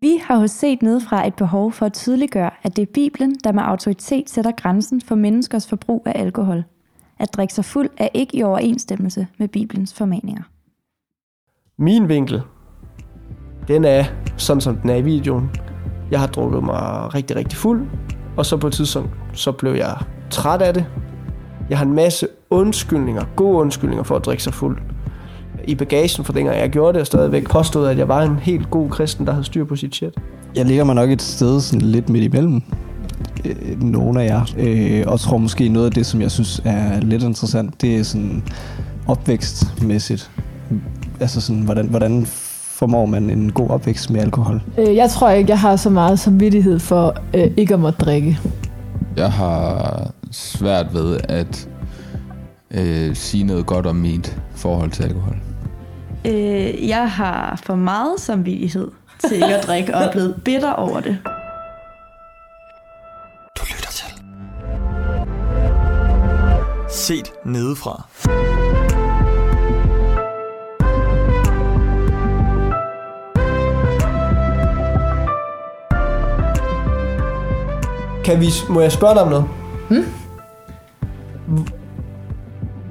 Vi har hos set nedefra et behov for at tydeliggøre, at det er Bibelen, der med autoritet sætter grænsen for menneskers forbrug af alkohol. At drikke sig fuld er ikke i overensstemmelse med Bibelens formaninger. Min vinkel, den er sådan som den er i videoen. Jeg har drukket mig rigtig, rigtig fuld, og så på et tidspunkt, så blev jeg træt af det. Jeg har en masse undskyldninger, gode undskyldninger for at drikke sig fuld. I bagagen for dengang jeg gjorde det, og stadigvæk påstod, at jeg var en helt god kristen, der havde styr på sit shit. Jeg ligger mig nok et sted sådan lidt midt imellem øh, nogle af jer. Øh, og tror måske noget af det, som jeg synes er lidt interessant, det er sådan opvækstmæssigt. Altså sådan, hvordan, hvordan formår man en god opvækst med alkohol? Øh, jeg tror ikke, jeg har så meget samvittighed for øh, ikke at måtte drikke. Jeg har svært ved at øh, sige noget godt om mit forhold til alkohol. Øh, jeg har for meget samvittighed til ikke at drikke, og er blevet bitter over det. Du lytter til. Set nedefra. Kan vi, må jeg spørge dig om noget? Hmm?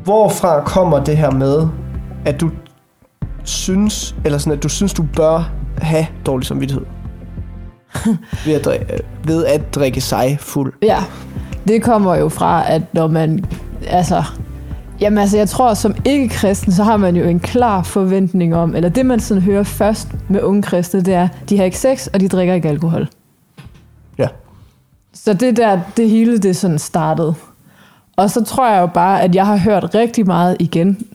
Hvorfra kommer det her med, at du synes, eller sådan, at du synes, du bør have dårlig samvittighed? ved, at drikke, ved at drikke sig fuld. Ja, det kommer jo fra, at når man... Altså, jamen altså, jeg tror, som ikke-kristen, så har man jo en klar forventning om, eller det man sådan hører først med unge kristne, det er, de har ikke sex, og de drikker ikke alkohol. Ja. Så det der, det hele det sådan startede. Og så tror jeg jo bare, at jeg har hørt rigtig meget igen,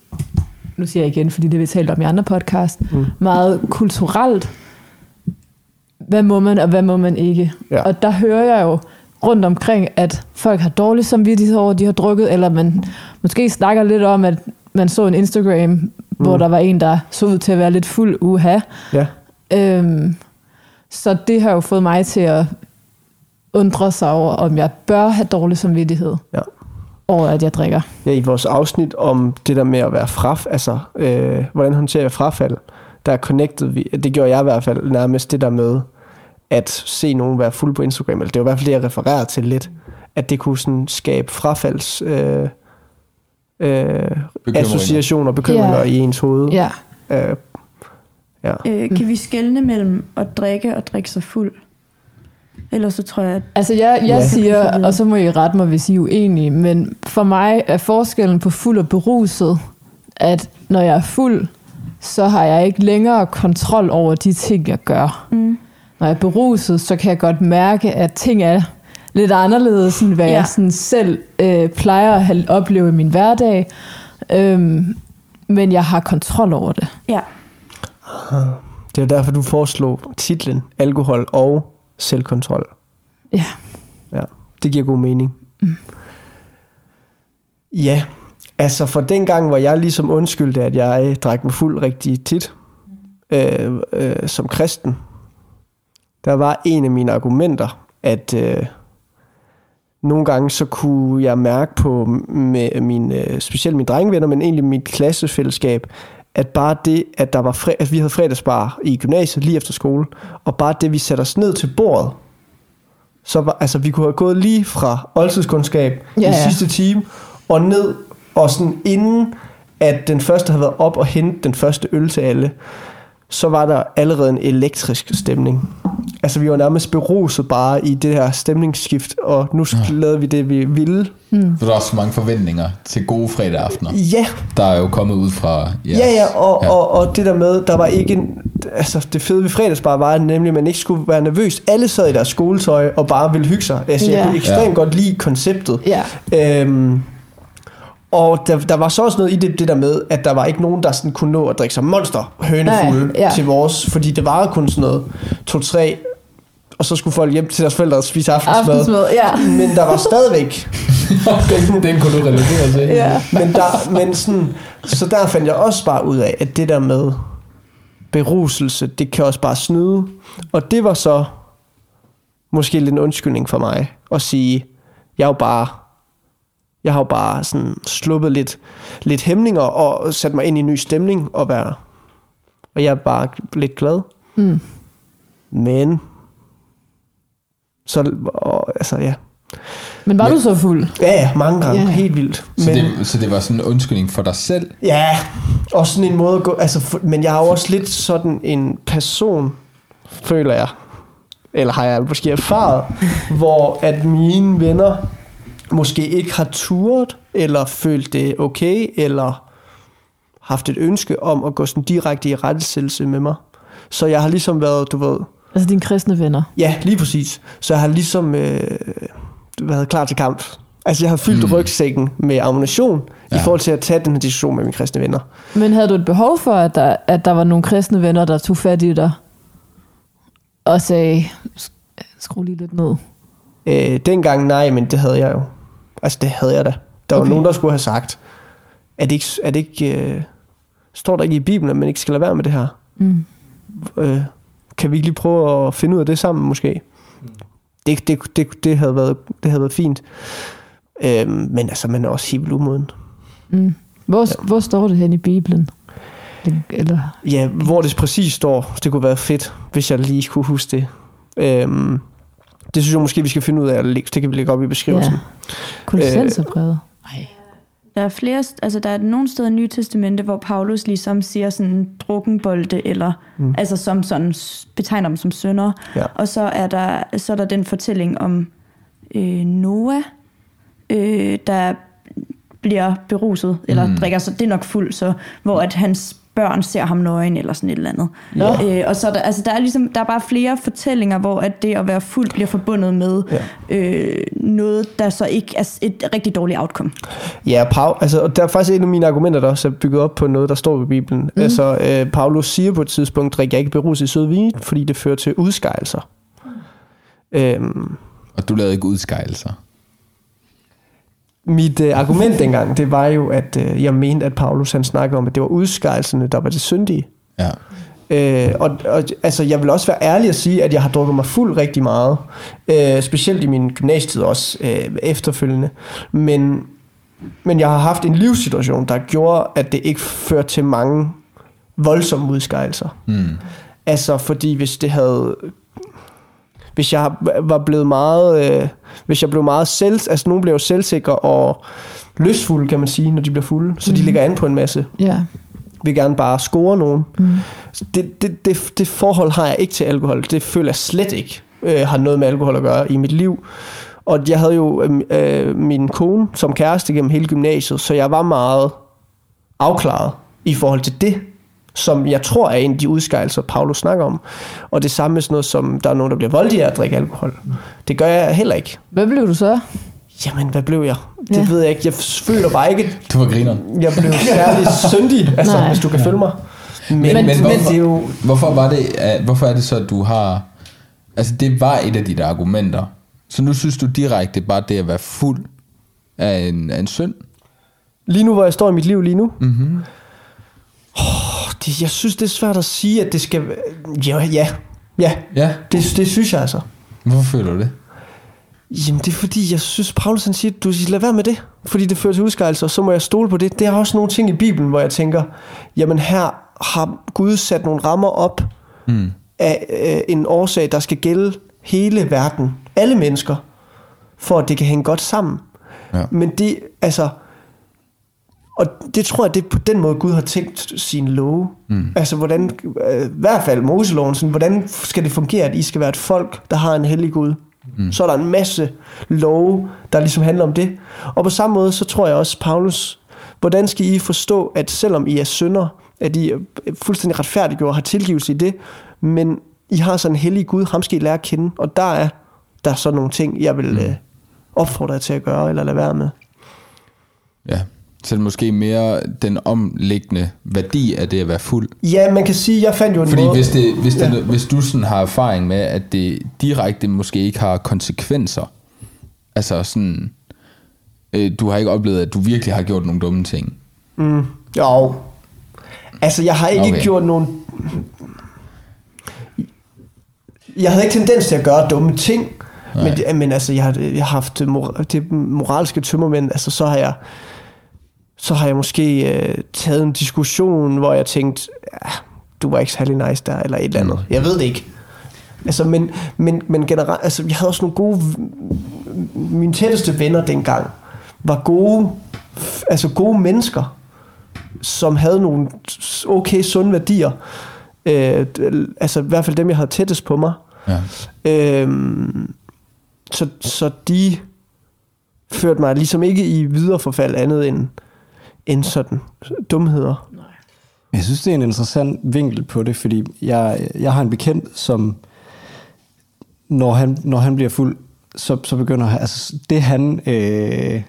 nu siger jeg igen, fordi det vi talt om i andre podcast, mm. meget kulturelt, hvad må man og hvad må man ikke. Ja. Og der hører jeg jo rundt omkring, at folk har dårlig samvittighed over, at de har drukket, eller man måske snakker lidt om, at man så en Instagram, mm. hvor der var en, der så ud til at være lidt fuld uha. Ja. Øhm, så det har jo fået mig til at undre sig over, om jeg bør have dårlig samvittighed Ja. Over, at jeg drikker. ja, i vores afsnit om det der med at være fraf, altså øh, hvordan håndterer jeg frafald, der connected vi, det gjorde jeg i hvert fald nærmest det der med, at se nogen være fuld på Instagram, eller det var i hvert fald det, jeg refererer til lidt, at det kunne sådan skabe frafalds øh, øh, associationer, bekymringer Ja. i ens hoved. Ja. Øh, ja. Øh, kan vi skelne mellem at drikke og drikke sig fuld? Ellers så tror jeg, at Altså jeg, jeg Ja. siger, og så må I rette mig, hvis I er uenige, men for mig er forskellen på fuld og beruset, at når jeg er fuld, så har jeg ikke længere kontrol over de ting, jeg gør. Mm. Når jeg er beruset, så kan jeg godt mærke, at ting er lidt anderledes, end hvad ja. jeg sådan selv øh, plejer at have, opleve i min hverdag. Øhm, men jeg har kontrol over det. ja, Det er derfor, du foreslog titlen Alkohol og selvkontrol. Ja. Ja, det giver god mening. Mm. Ja, altså for den gang, hvor jeg ligesom undskyldte, at jeg drak mig fuld rigtig tit øh, øh, som kristen, der var en af mine argumenter, at øh, nogle gange så kunne jeg mærke på med mine, øh, specielt mine drengvenner, men egentlig mit klassefællesskab, at bare det, at der var fre- at vi havde fredagsbar i gymnasiet lige efter skole, og bare det, vi satte os ned til bordet, så var, altså, vi kunne have gået lige fra oldtidskundskab ja, Ja, i sidste time, og ned, og sådan inden, at den første havde været op og hente den første øl til alle, så var der allerede en elektrisk stemning. Altså, vi var nærmest beruset bare i det her stemningsskift, og nu ja. lavede vi det, vi ville. For der er også så mange forventninger til gode fredag aftener, Ja, der er jo kommet ud fra jeres, Ja, ja, og, ja. Og, og det der med, der var ikke en, altså det fede ved fredagsbar var nemlig, at man ikke skulle være nervøs. Alle sad i deres skoletøj og bare ville hygge sig. Altså, jeg Ja. kunne ekstremt Ja. godt lide konceptet. Ja. Øhm, og der, der var så også noget i det, det der med, at der var ikke nogen, der sådan kunne nå at drikke sig monster hønefulde ja. til vores, fordi det var kun sådan noget to-tre, og så skulle folk hjem til deres forældre og spise aftensmad. Aftensmad, ja. Men der var stadigvæk den, den kunne du relatere til. Ja. men, der, men sådan, så der fandt jeg også bare ud af, at det der med beruselse, det kan også bare snyde. Og det var så måske lidt en undskyldning for mig at sige, jeg er jo bare, jeg har jo bare sådan sluppet lidt, lidt hæmninger og sat mig ind i en ny stemning og være, og jeg er bare lidt glad. Mm. Men, så, og, altså ja. Men var Men- du så fuld? Ja, mange gange, yeah. helt vildt. Så, det, så det var sådan en undskyldning for dig selv? Ja, og sådan en måde at gå, altså, for, men jeg er jo også lidt sådan en person, føler jeg, eller har jeg måske erfaret, hvor at mine venner måske ikke har turet, eller følt det okay, eller haft et ønske om at gå sådan direkte i rettesættelse med mig. Så jeg har ligesom været, du ved, Altså dine kristne venner. ja, lige præcis. Så jeg har ligesom øh, været klar til kamp. Altså jeg har fyldt Mm. rygsækken med ammunition, ja. i forhold til at tage den her diskussion med mine kristne venner. Men havde du et behov for, at der, at der var nogle kristne venner, der tog fat i dig? Og sagde, "Sk- skru lige lidt ned. Øh, dengang nej, men det havde jeg jo. Altså det havde jeg da. Der var Okay. nogen, der skulle have sagt, at det ikke, at det ikke øh, står der ikke i Bibelen, at man ikke skal lade være med det her. Mm. Øh, kan vi ikke lige prøve at finde ud af det sammen måske? Det, det, det, det, havde, været, det havde været fint. Øh, men altså, man er også helt umoden. Mm. Hvor, ja. hvor står det hen i Bibelen? Eller, Ja, hvor det præcis står, det kunne være fedt, hvis jeg lige kunne huske det. Øhm, det synes jeg måske, vi skal finde ud af. at lægge- Det kan vi lægge op i beskrivelsen. ja. Kolossenserbrevet? Nej. Der er flere, altså der er nogle steder i Nye Testamente, hvor Paulus ligesom siger sådan drukkenbolde, eller mm. altså som sådan betegner dem som sønder. Ja. Og så er der, så er der den fortælling om øh, Noah, øh, der bliver beruset, eller Mm. mm. drikker sig, det er nok fuld, så, hvor at hans børn ser ham nøgen, eller sådan et eller andet. Ja. Øh, og så er der, altså der er ligesom, der er bare flere fortællinger, hvor at det at være fuld bliver forbundet med Ja. øh, noget, der så ikke er et rigtig dårligt outcome. Ja, Paul, altså, og der er faktisk et af mine argumenter, der også er bygget op på noget, der står i Bibelen. Mm. Altså, øh, Paulus siger på et tidspunkt, drik jeg ikke beruset i sød vin, fordi det fører til udskejelser. Øhm, Og du lavede ikke udskejelser? Mit øh, argument dengang, det var jo, at øh, jeg mente, at Paulus han snakkede om, at det var udskejelserne, der var det syndige. Ja. Øh, og, og altså, jeg vil også være ærlig at sige, at jeg har drukket mig fuld rigtig meget. Øh, specielt i min gymnasietid også øh, efterfølgende. Men, men jeg har haft en livssituation, der gjorde, at det ikke førte til mange voldsomme udskejelser. Mm. Altså, fordi hvis det havde... Hvis jeg var blevet meget... Øh, hvis jeg blev meget selv... Altså, nogen blev jo selvsikre og lystfulde, kan man sige, når de bliver fulde. Så de Mhm. ligger an på en masse Ja. vil gerne bare score nogen. Mm. Det, det, det, det forhold har jeg ikke til alkohol. Det føler jeg slet ikke øh, har noget med alkohol at gøre i mit liv. Og jeg havde jo øh, øh, min kone som kæreste gennem hele gymnasiet, så jeg var meget afklaret i forhold til det, som jeg tror er en af de udskejelser, Paulus snakker om. Og det samme med sådan noget som, der er nogen, der bliver voldelige af at drikke alkohol. Det gør jeg heller ikke. Hvad blev du så? Jamen, hvad blev jeg? Det Ja. ved jeg ikke. Jeg føler bare ikke, Du var grineren. jeg blev særlig syndig, altså, Nej. hvis du kan følge mig. Men, Men- men, men men hvorfor- det er jo... Hvorfor, var det, hvorfor er det så, at du har... Altså, det var et af dine argumenter. Så nu synes du direkte bare, det at være fuld er en, er en synd? Lige nu, hvor jeg står i mit liv lige nu, Mm-hmm. Det, jeg synes, det er svært at sige, at det skal... Ja, ja, ja Ja. det, det synes jeg altså. Hvorfor føler du det? Jamen, det er fordi, jeg synes, Paulus han siger, du skal lade være med det, fordi det fører til udskejelser, så må jeg stole på det. Det er også nogle ting i Bibelen, hvor jeg tænker, jamen her har Gud sat nogle rammer op Mm. af øh, en årsag, der skal gælde hele verden, alle mennesker, for at det kan hænge godt sammen. Ja. Men det, altså, og det tror jeg, det er på den måde, Gud har tænkt sin love. Mm. Altså, hvordan, øh, i hvert fald Moseloven, sådan, hvordan skal det fungere, at I skal være et folk, der har en hellig Gud? Mm. Så er der en masse love, der ligesom handler om det. Og på samme måde, så tror jeg også, Paulus, hvordan skal I forstå, at selvom I er synder, at I er fuldstændig retfærdiggjort og har tilgivelse i det, men I har sådan en hellig Gud, ham skal I lære at kende, og der er der er så nogle ting, jeg vil mm. øh, opfordre jer til at gøre, eller lade være med. Ja. Så er det måske mere den omliggende værdi af det at være fuld. Ja, man kan sige, jeg fandt jo en Fordi måde... hvis, det, hvis, det, Ja. hvis du sådan har erfaring med, at det direkte måske ikke har konsekvenser, altså sådan, øh, du har ikke oplevet, at du virkelig har gjort nogle dumme ting. Mm, jo. Altså, jeg har ikke Okay. gjort nogen... Jeg havde ikke tendens til at gøre dumme ting, Nej. men, men altså, jeg har, jeg har haft mor- det moralske tømmermænd, altså så har jeg så har jeg måske øh, taget en diskussion, hvor jeg tænkte, ja, du var ikke særlig nice der, eller et eller andet. Jeg ved det ikke. Altså, men, men, men generelt, altså, jeg havde også nogle gode, mine tætteste venner dengang, var gode, altså gode mennesker, som havde nogle okay sunde værdier. Øh, altså i hvert fald dem, jeg havde tættest på mig. Ja. Øhm, så, så de førte mig ligesom ikke i videre forfald andet end, end sådan dumheder. Jeg synes, det er en interessant vinkel på det, fordi jeg, jeg har en bekendt, som når han, når han bliver fuld, så, så begynder han, altså det han øh,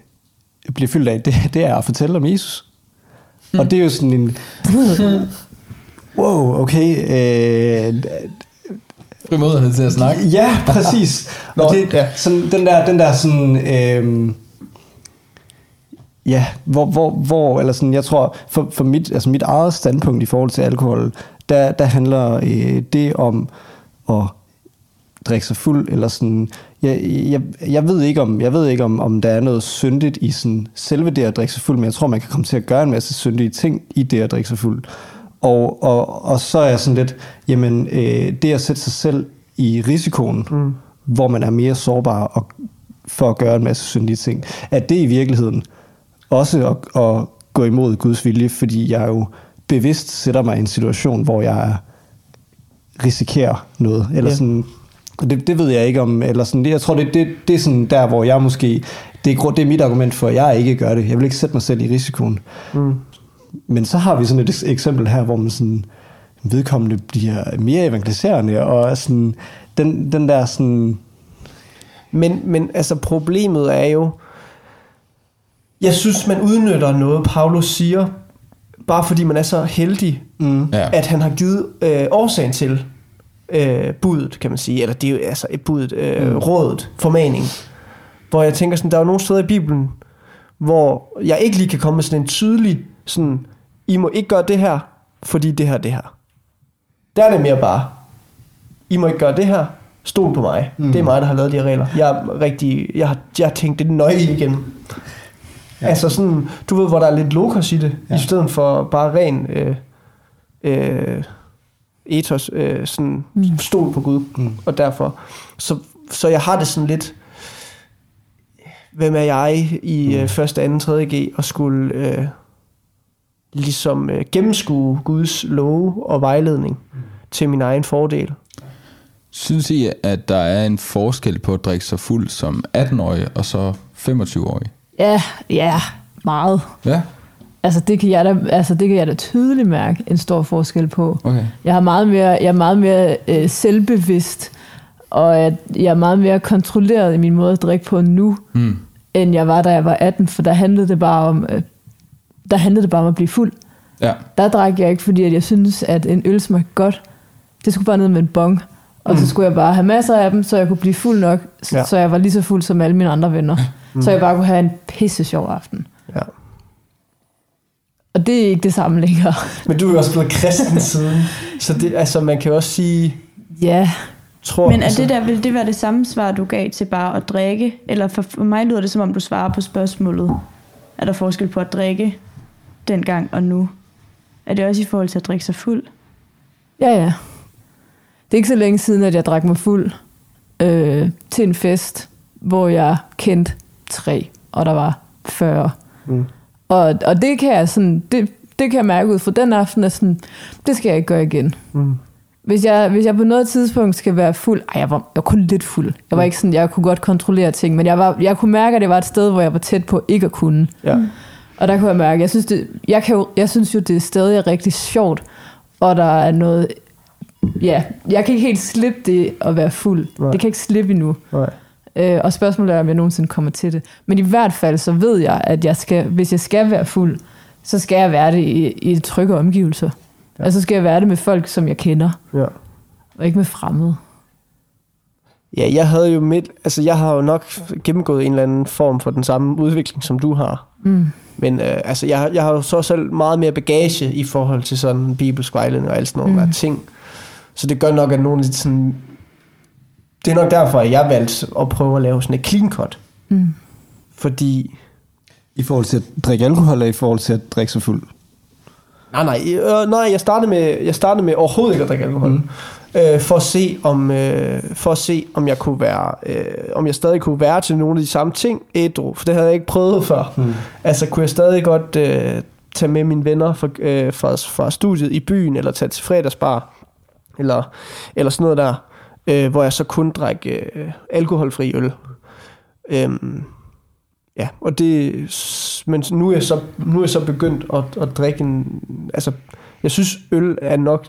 bliver fyldt af, det, det er at fortælle om Jesus. Mm. Og det er jo sådan en, wow, okay, øh, Frimodighed til at snakke. Ja, præcis. Nå, og det, ja. sådan, den der, den der sådan, øhm, ja, hvor, hvor, hvor, eller sådan, jeg tror, for, for mit, altså mit eget standpunkt i forhold til alkohol, der, der handler øh, det om at drikke sig fuld, eller sådan, jeg, jeg, jeg ved ikke, om, jeg ved ikke om, om der er noget syndigt i sådan, selve det at drikke sig fuld, men jeg tror, man kan komme til at gøre en masse syndige ting i det at drikke sig fuld. Og, og, og så er jeg sådan lidt, jamen, øh, det at sætte sig selv i risikoen, mm. hvor man er mere sårbar og, for at gøre en masse syndige ting, at det i virkeligheden også at, at gå imod Guds vilje, fordi jeg jo bevidst sætter mig i en situation, hvor jeg risikerer noget, eller Ja. sådan, det, det ved jeg ikke om, eller sådan, jeg tror, det, det, det er sådan der, hvor jeg måske, det er, det er mit argument for, at jeg ikke gør det. Jeg vil ikke sætte mig selv i risikoen. Mm. Men så har vi sådan et eks- eksempel her, hvor man sådan, vedkommende bliver mere evangeliserende, og sådan, den, den der sådan, Men, men altså problemet er jo, jeg synes, man udnytter noget, Paulus siger, bare fordi man er så heldig, mm, Ja. at han har givet øh, årsagen til øh, budet, kan man sige. Eller det er jo altså et budet, øh, mm. rådet, formaning. Hvor jeg tænker sådan, der er jo nogle steder i Bibelen, hvor jeg ikke lige kan komme med sådan en tydelig, sådan, I må ikke gøre det her, fordi det her, det her. Der er det mere bare, I må ikke gøre det her, stol på mig. Mm. Det er mig, der har lavet de her regler. Jeg er rigtig, jeg har, jeg har tænkt det nøje igen. Ja. Altså sådan, du ved, hvor der er lidt lokos i det, ja. i stedet for bare ren øh, øh, ethos, øh, sådan mm. stol på Gud. Mm. Og derfor, så, så jeg har det sådan lidt, hvem er jeg i øh, første, anden, tredje G, og skulle øh, ligesom øh, gennemskue Guds love og vejledning mm. til min egen fordel. Synes I, at der er en forskel på at drikke sig fuld som 18-årig og så 25-årig? Ja, ja, meget. Ja, Altså det kan jeg da, altså det kan jeg da tydeligt mærke en stor forskel på. okay. Jeg, har meget mere, jeg er meget mere øh, selvbevidst, og at jeg er meget mere kontrolleret i min måde at drikke på nu, Mm. end jeg var, da jeg var 18, for der handlede det bare om, øh, der handlede det bare om at blive fuld. Ja, Der drak jeg ikke, fordi at jeg synes, at en øl smagte godt. Det skulle bare ned med en bong. Og mm. så skulle jeg bare have masser af dem, så jeg kunne blive fuld nok, så, Ja. så jeg var lige så fuld som alle mine andre venner. Mm. Så jeg bare kunne have en pisse sjov aften. Ja. Og det er ikke det samme længere. Men du er jo også blevet kristen siden, så det, altså, man kan jo også sige, ja, tror, Men er altså, det der, vil det være det samme svar, du gav til bare at drikke? Eller for, for mig lyder det, som om du svarer på spørgsmålet. Er der forskel på at drikke dengang og nu? Er det også i forhold til at drikke sig fuld? ja, ja. Det er ikke så længe siden, at jeg drak mig fuld øh, til en fest, hvor jeg kendte tre, og der var 40. Mm. Og, og det kan jeg sådan, det, det kan jeg mærke ud fra den aften, at sådan, det skal jeg ikke gøre igen. Mm. Hvis jeg, hvis jeg på noget tidspunkt skal være fuld, ej, jeg var, jeg var kun lidt fuld. Jeg var ikke sådan, jeg kunne godt kontrollere ting, men jeg, var, jeg kunne mærke, at det var et sted, hvor jeg var tæt på ikke at kunne. Ja. Og der kunne jeg mærke, jeg synes, det, jeg, kan jo, jeg synes jo, det er stadig rigtig sjovt, og der er noget, ja, jeg kan ikke helt slippe det at være fuld. Nej. Det kan ikke slippe endnu. Nej. Øh, og spørgsmålet er, om jeg nogensinde kommer til det. Men i hvert fald, så ved jeg, at jeg skal, hvis jeg skal være fuld, så skal jeg være det i, i trygge omgivelser. Ja. Altså skal jeg være det med folk, som jeg kender, Ja. og ikke med fremmede. Ja, jeg havde jo midt, altså jeg har jo nok gennemgået en eller anden form for den samme udvikling, som du har. Mm. Men øh, altså, jeg, jeg har jo så selv meget mere bagage i forhold til sådan bibelsk vejledning og alt sådan nogle mm. ting. Så det gør nok, at nogen lidt sådan... Det er nok derfor, at jeg valgte at prøve at lave sådan et clean cut. Mm. Fordi... i forhold til at drikke alkohol, eller i forhold til at drikke sig fuld? Nej, nej, øh, nej jeg, startede med, jeg startede med overhovedet ikke at drikke alkohol. Mm. øh, for at se om øh, for at se om jeg kunne være øh, om jeg stadig kunne være til nogle af de samme ting ædru, for det havde jeg ikke prøvet før. Mm. Altså kunne jeg stadig godt øh, tage med mine venner fra, øh, fra, fra studiet i byen eller tage til fredagsbar eller eller sådan noget der, øh, hvor jeg så kun drak øh, alkoholfri øl. Øhm, ja, og det men nu er jeg så nu er jeg så begyndt at, at drikke en altså jeg synes øl er nok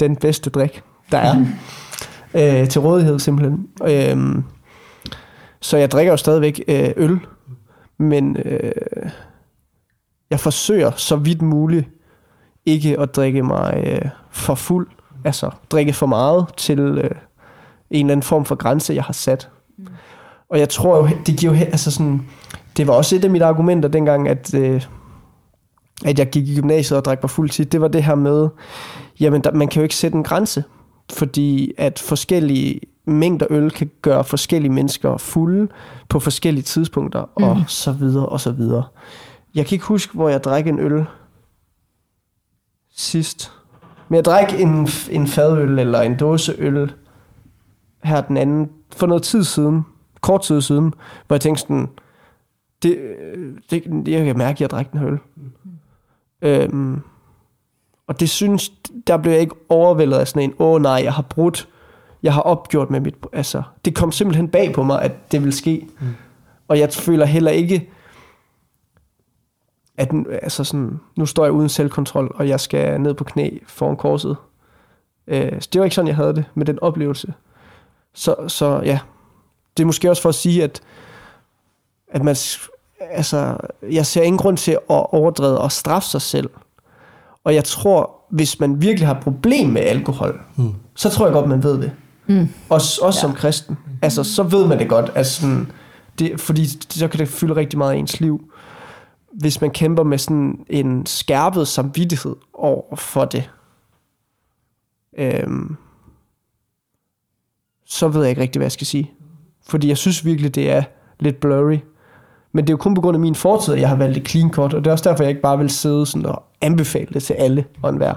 den bedste drik der er øh, til rådighed simpelthen. Øh, så jeg drikker jo stadigvæk øh, øl, men øh, jeg forsøger så vidt muligt ikke at drikke mig øh, for fuld, altså drikke for meget til øh, en eller anden form for grænse, jeg har sat. Mm. Og jeg tror jo, det giver jo, altså sådan, det var også et af mine argumenter dengang, at, øh, at jeg gik i gymnasiet og drak mig fuld tid, det var det her med, jamen der, man kan jo ikke sætte en grænse fordi at forskellige mængder øl kan gøre forskellige mennesker fulde på forskellige tidspunkter, mm. og så videre, og så videre. Jeg kan ikke huske, hvor jeg drak en øl sidst. Men jeg drak en, en fadøl eller en dåse øl her den anden, for noget tid siden, kort tid siden, hvor jeg tænkte sådan, det, det, jeg kan mærke, at jeg drak den her øl. Mm. Øhm, og det synes, der blev jeg ikke overvældet af sådan en, åh oh, nej, jeg har brudt, jeg har opgjort med mit, altså, det kom simpelthen bag på mig, at det vil ske. Mm. Og jeg føler heller ikke, at altså sådan, nu står jeg uden selvkontrol, og jeg skal ned på knæ foran korset. Øh, det var ikke sådan, jeg havde det med den oplevelse. Så, så ja, det er måske også for at sige, at, at man, altså, jeg ser ingen grund til at overdrive og straffe sig selv. Og jeg tror, hvis man virkelig har problem med alkohol, mm. så tror jeg godt, man ved det. Mm. Også, også ja. som kristen. Altså, så ved man det godt. Altså, sådan, det, fordi så kan det fylde rigtig meget af ens liv. Hvis man kæmper med sådan en skærpet samvittighed over for det, øhm, så ved jeg ikke rigtig, hvad jeg skal sige. Fordi jeg synes virkelig, det er lidt blurry. Men det er jo kun på grund af min fortid, at jeg har valgt et clean cut, og det er også derfor, jeg ikke bare vil sidde sådan og anbefale det til alle og enhver.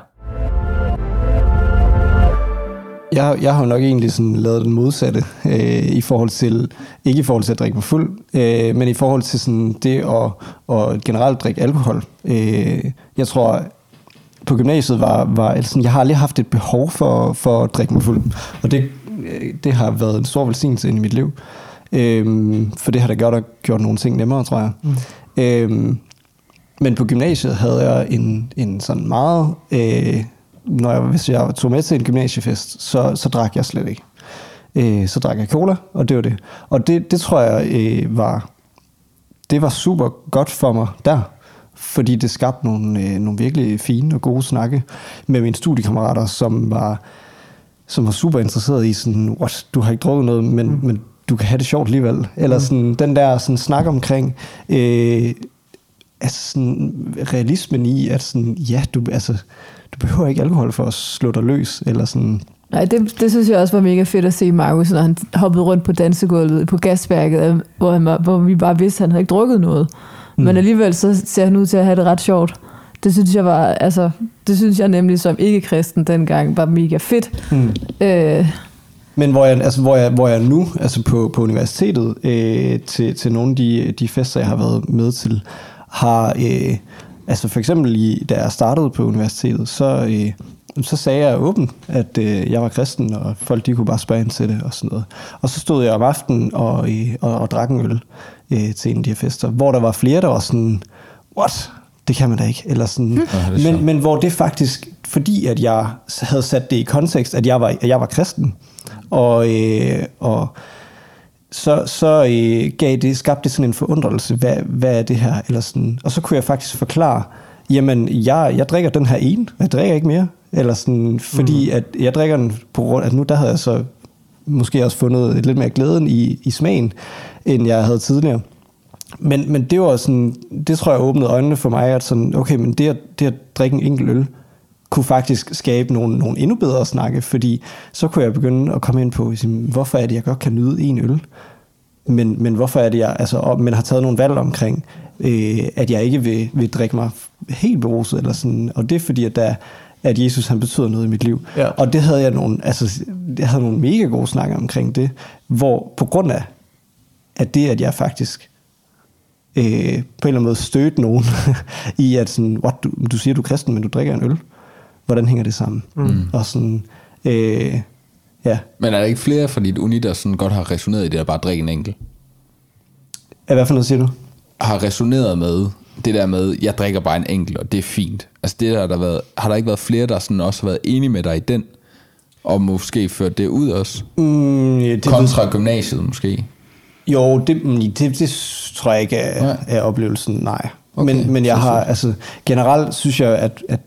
Jeg, jeg har jo nok egentlig sådan lavet den modsatte øh, i forhold til, ikke i forhold til at drikke mig fuld, øh, men i forhold til sådan det at, at generelt drikke alkohol. Øh, jeg tror, på gymnasiet var, var altså, jeg har aldrig haft et behov for, for at drikke mig fuld, og det, øh, det har været en stor velsignelse ind i mit liv. Øhm, for det har da gjort, gjort nogle ting nemmere, tror jeg. Mm. Øhm, men på gymnasiet havde jeg en, en sådan meget... Øh, når jeg, hvis jeg tog med til en gymnasiefest, så, så drak jeg slet ikke. Øh, så drak jeg cola, og det var det. Og det, det tror jeg øh, var... Det var super godt for mig der, fordi det skabte nogle, øh, nogle virkelig fine og gode snakke med mine studiekammerater, som var, som var super interesseret i sådan, what, du har ikke drukket noget, men, mm. men du kan have det sjovt alligevel. Eller mm. sådan, den der sådan, snak omkring øh, altså sådan, realismen i, at sådan, ja, du, altså, du behøver ikke alkohol for at slå dig løs. Eller sådan, Nej, det, det synes jeg også var mega fedt at se Markus, når han hoppede rundt på dansegulvet på gasværket, hvor, han var, hvor vi bare vidste, at han havde ikke drukket noget. Mm. Men alligevel så ser han ud til at have det ret sjovt. Det synes jeg var, altså, det synes jeg nemlig som ikke-kristen dengang var mega fedt. Mm. Øh, men hvor jeg, altså, hvor jeg, hvor jeg nu, altså på, på universitetet, øh, til, til nogle af de, de fester, jeg har været med til, har, øh, altså for eksempel i, da jeg startede på universitetet, så, øh, så sagde jeg åbent, at øh, jeg var kristen, og folk de kunne bare spørge ind til det og sådan noget. Og så stod jeg om aftenen og, øh, og, og drak en øl øh, til en af de her fester, hvor der var flere, der var sådan, what? Det kan man da ikke. Eller sådan. Ja, men, men hvor det faktisk, fordi at jeg havde sat det i kontekst, at jeg var, at jeg var kristen, og, øh, og så, så øh, gav det, skabte det sådan en forundrelse, hvad, hvad er det her? Eller sådan, og så kunne jeg faktisk forklare, jamen, jeg, jeg drikker den her ene, jeg drikker ikke mere. Eller sådan, fordi mm. at jeg drikker den på grund at nu der havde jeg så måske også fundet lidt mere glæden i, i smagen, end jeg havde tidligere. Men, men det var sådan, det tror jeg åbnede øjnene for mig, at sådan, okay, men det at, det at drikke en enkelt øl, kunne faktisk skabe nogle, nogle endnu bedre snakke, fordi så kunne jeg begynde at komme ind på, hvorfor er det, jeg godt kan nyde en øl, men, men hvorfor er det, jeg altså, men har taget nogle valg omkring, øh, at jeg ikke vil, vil drikke mig helt beruset, eller sådan, og det er fordi, at der, at Jesus han betyder noget i mit liv. Ja. Og det havde jeg nogle, altså, jeg havde nogle mega gode snakker omkring det, hvor på grund af, at det, at jeg faktisk øh, på en eller anden måde stødte nogen i, at sådan, what, du, du siger, du er kristen, men du drikker en øl. Hvordan hænger det sammen? Mm. Og sådan, øh, ja, Men er der ikke flere fra dit uni, der sådan godt har resoneret i det at bare drikke en enkelt? hvad for noget siger du? Har resoneret med det der med, jeg drikker bare en enkelt, og det er fint. Altså det der, har der været, har der ikke været flere, der sådan også har været enige med dig i den, og måske ført det ud også? Mm, ja, det, Kontra gymnasiet måske? Jo, det, mm, det, det tror jeg ikke er, er oplevelsen, nej. Okay, men, men jeg har, altså generelt synes jeg, at, at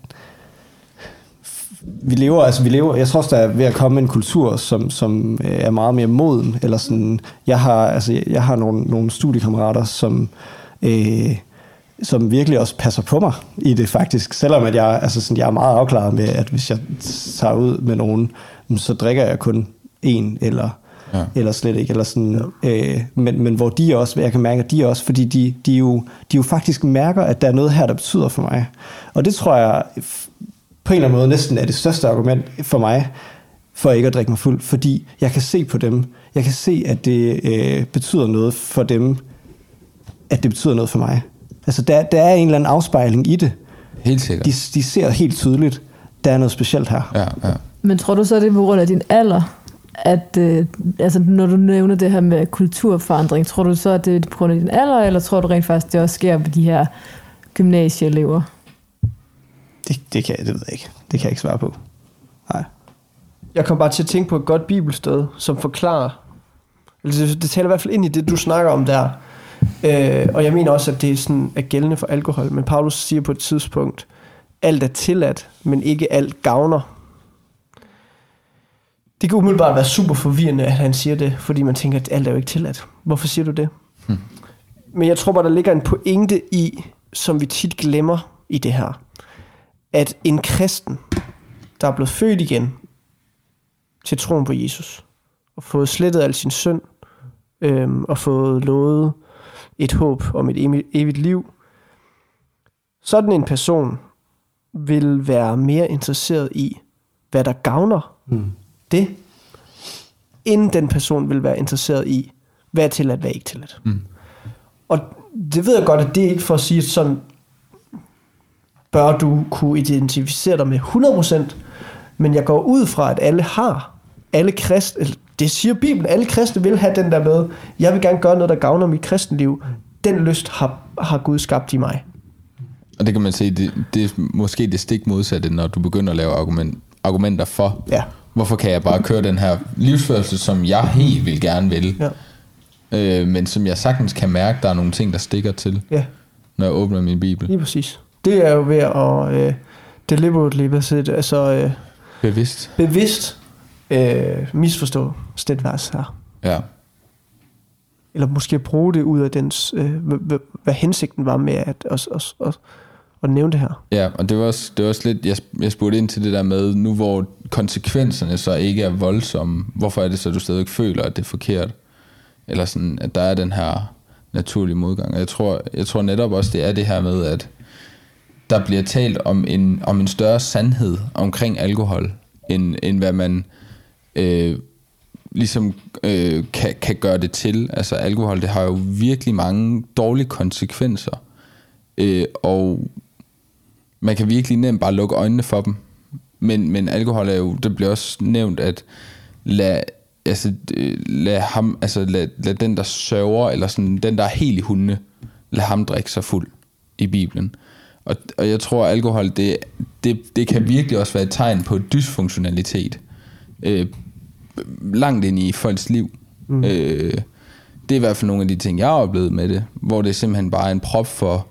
vi lever, altså vi lever, jeg tror også, der er ved at komme en kultur, som, som øh, er meget mere moden, eller sådan, jeg har, altså, jeg har nogle, nogle studiekammerater, som, øh, som virkelig også passer på mig i det faktisk, selvom at jeg, altså sådan, jeg er meget afklaret med, at hvis jeg tager ud med nogen, så drikker jeg kun en, eller Ja. eller slet ikke, eller sådan, øh, men, men hvor de også, jeg kan mærke, at de også, fordi de, de, jo, de jo faktisk mærker, at der er noget her, der betyder for mig. Og det tror jeg på en eller anden måde næsten er det største argument for mig, for ikke at drikke mig fuld, fordi jeg kan se på dem, jeg kan se, at det øh, betyder noget for dem, at det betyder noget for mig. Altså der, der er en eller anden afspejling i det. Helt sikkert. De, de ser helt tydeligt, der er noget specielt her. Ja, ja. Men tror du så, det er på grund af din alder, at øh, altså, når du nævner det her med kulturforandring, tror du så, at det er på grund af din alder, eller tror du rent faktisk, det også sker ved de her gymnasieelever? Det, det, kan jeg, det ved jeg ikke. Det kan jeg ikke svare på. Nej. Jeg kom bare til at tænke på et godt bibelsted, som forklarer, eller det, det taler i hvert fald ind i det, du snakker om der. Øh, og jeg mener også, at det er, sådan, er gældende for alkohol. Men Paulus siger på et tidspunkt, alt er tilladt, men ikke alt gavner. Det kan umiddelbart være super forvirrende, at han siger det, fordi man tænker, at alt er jo ikke tilladt. Hvorfor siger du det? Hmm. Men jeg tror bare, der ligger en pointe i, som vi tit glemmer i det her, at en kristen, der er blevet født igen til troen på Jesus, og fået slettet al sin synd, øhm, og fået lovet et håb om et evigt- liv, sådan en person vil være mere interesseret i, hvad der gavner Mm. det, end den person vil være interesseret i, hvad er tilladt, hvad er ikke tilladt. Mm. Og det ved jeg godt, at det er ikke for at sige, at sådan bør du kunne identificere dig med 100%, men jeg går ud fra, at alle har, alle kristne, det siger Bibelen, alle kristne vil have den der med, jeg vil gerne gøre noget, der gavner mit kristenliv. Den lyst har, har Gud skabt i mig. Og det kan man sige, det, det er måske det stik modsatte, når du begynder at lave argument, argumenter for, Ja. hvorfor kan jeg bare køre den her livsførsel, som jeg helt vil gerne vil, Ja. øh, men som jeg sagtens kan mærke, der er nogle ting, der stikker til, Ja, når jeg åbner min bibel. lige præcis. Det er jo ved at øh, deliberately, hvad siger det, altså øh, Bevidst. bevidst øh, misforstå det vers her. Ja. Eller måske bruge det ud af dens, øh, hvad, hvad, hensigten var med at, at, at, at, at nævne det her. Ja, og det var også, det var også lidt, jeg, jeg spurgte ind til det der med, nu hvor konsekvenserne så ikke er voldsomme, hvorfor er det så, du stadig føler, at det er forkert? Eller sådan, at der er den her naturlige modgang. Og jeg tror, jeg tror netop også, det er det her med, at der bliver talt om en, om en større sandhed omkring alkohol, end, end hvad man øh, ligesom øh, kan, kan gøre det til. Altså alkohol, det har jo virkelig mange dårlige konsekvenser. Øh, og man kan virkelig nemt bare lukke øjnene for dem. Men, men alkohol er jo, det bliver også nævnt, at lad, altså, øh, lad ham, altså lad, lad den, der sørger, eller sådan, den, der er helt i hundene, lad ham drikke sig fuld i Bibelen. Og, og jeg tror, at alkohol, det, det, det kan virkelig også være et tegn på dysfunktionalitet. Øh, langt ind i folks liv. Mm. Øh, det er i hvert fald nogle af de ting, jeg har oplevet med det, hvor det simpelthen bare er en prop for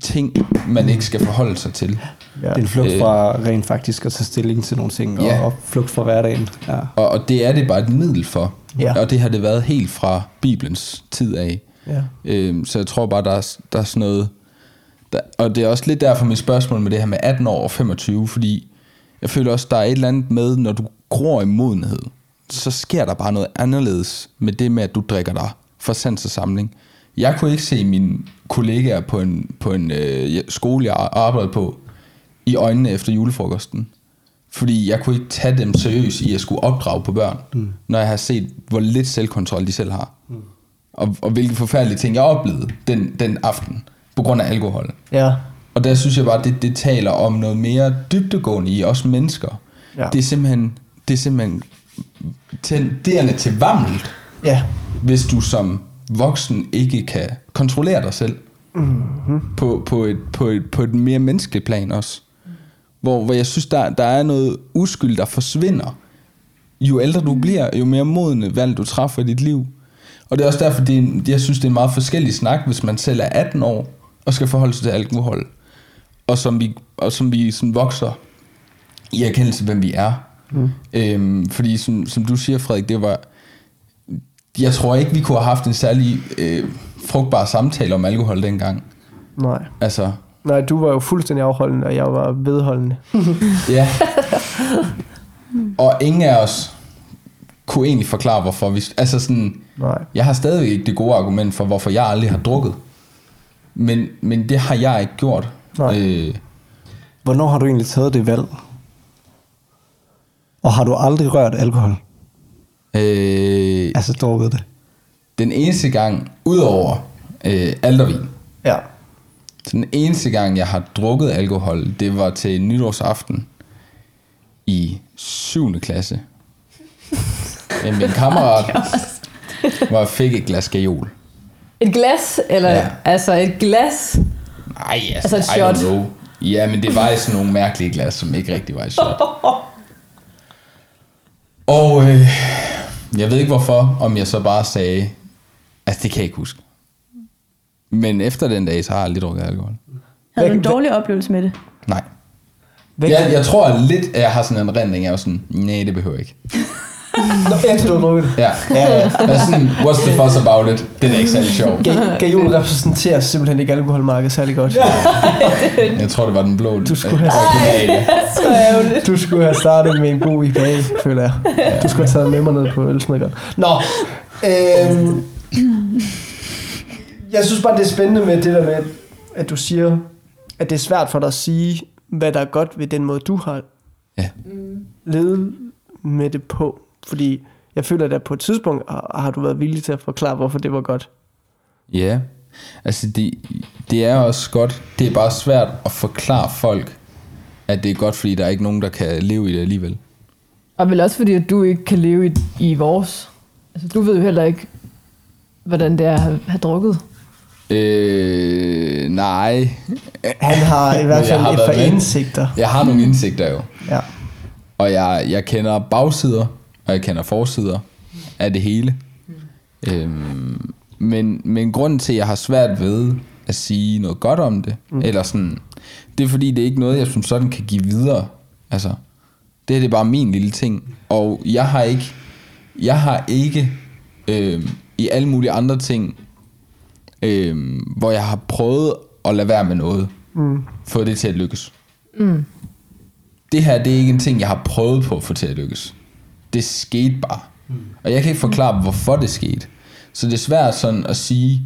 ting, man ikke skal forholde sig til. Ja. Det er en flugt Øh. fra rent faktisk at tage stilling til nogle ting, Ja. og, og flugt fra hverdagen. Ja. Og, og det er det bare et middel for. Ja. Og det har det været helt fra Bibelens tid af. Ja. Øhm, så jeg tror bare, der er, der er sådan noget... Der, og det er også lidt derfor mit spørgsmål med det her med 18 år og 25, fordi jeg føler også, der er et eller andet med, når du gror i modenhed, så sker der bare noget anderledes med det med, at du drikker dig for sans og samling. Jeg kunne ikke se mine kollegaer på en, på en øh, skole, jeg arbejdede på, i øjnene efter julefrokosten. Fordi jeg kunne ikke tage dem seriøst i at skulle opdrage på børn, mm. når jeg har set, hvor lidt selvkontrol de selv har. Mm. Og, og hvilke forfærdelige ting jeg oplevede den, den aften, på grund af alkohol. Ja. Og der synes jeg bare, det, det taler om noget mere dybdegående i os mennesker. Ja. Det er simpelthen, det er simpelthen tenderende til vammelt, Ja. hvis du som voksen ikke kan kontrollere dig selv. Mm-hmm. På, på, et, på, et, på et mere menneskeligt plan også. Hvor, hvor jeg synes, der, der er noget uskyld, der forsvinder. Jo ældre du bliver, jo mere modne valg du træffer i dit liv. Og det er også derfor, det er, jeg synes, det er en meget forskellig snak, hvis man selv er 18 år og skal forholde sig til alkohol. Og som vi, og som vi sådan vokser i erkendelse, hvem vi er. Mm. Øhm, fordi som, som du siger, Frederik, det var... Jeg tror ikke, vi kunne have haft en særlig øh, frugtbar samtale om alkohol dengang. Nej. Altså, Nej, du var jo fuldstændig afholdende, og jeg var vedholdende. ja. og ingen af os kunne egentlig forklare, hvorfor vi... Altså sådan, Nej. jeg har stadigvæk ikke det gode argument for, hvorfor jeg aldrig har drukket. Men, men det har jeg ikke gjort. Nej. Øh, Hvornår har du egentlig taget det valg? Og har du aldrig rørt alkohol? øh, Altså drukket det? den eneste gang, udover øh, aldervin, Ja. Så den eneste gang, jeg har drukket alkohol, det var til nytårsaften i 7. klasse. Med min kammerat, jeg fik et glas gajol. Et glas, eller Ja. altså et glas. Nej, altså, Altså et I don't shot. know. Ja, men det var i sådan nogle mærkelige glas, som ikke rigtig var et shot. Og øh, jeg ved ikke hvorfor, om jeg så bare sagde, altså det kan jeg ikke huske. Men efter den dag, så har jeg aldrig drukket alkohol. Havde du en dårlig oplevelse med det? Nej. Jeg, jeg tror lidt, at jeg har sådan en rendring, jeg er sådan, nej, det behøver jeg ikke. Nå, efter du har drukket det. Ja, ja, ja. Er sådan, what's the fuss about it? Det er ikke særlig sjov. Ga- Gajol repræsenterer simpelthen ikke alkoholmarkedet særlig godt. Jeg tror, det var den blå. Du skulle have- originale. Så ærgerligt. Du skulle have startet med en god IPA, føler jeg. Du skulle have taget med mig ned på ølsmækkeren. Nå, øhm, jeg synes bare, det er spændende med det der med, at du siger, at det er svært for dig at sige, hvad der er godt ved den måde, du har Ja. levet med det på. Fordi jeg føler, at på et tidspunkt har har du været villig til at forklare, hvorfor det var godt. Ja, altså det, det er også godt. Det er bare svært at forklare folk, at det er godt, fordi der er ikke nogen, der kan leve i det alligevel. Og vel også fordi, at du ikke kan leve i, i vores. Altså, du ved jo heller ikke, hvordan det er at have, have drukket. Øh, nej. Han har i hvert fald et par indsigter. Jeg har nogle indsigter jo. Ja. Og jeg, jeg kender bagsider, og jeg kender forsider af det hele. Øhm, men, men grunden til, at jeg har svært ved at sige noget godt om det, mm. eller sådan, det er fordi, det er ikke noget, jeg som sådan kan give videre. Altså, det her det er bare min lille ting. Og jeg har ikke, jeg har ikke øhm, i alle mulige andre ting, øhm, hvor jeg har prøvet at lade være med noget, mm. få det til at lykkes det her, det er ikke en ting, jeg har prøvet på at få til at lykkes. Det skete bare. Og jeg kan ikke forklare, hvorfor det skete. Så det er svært sådan at sige,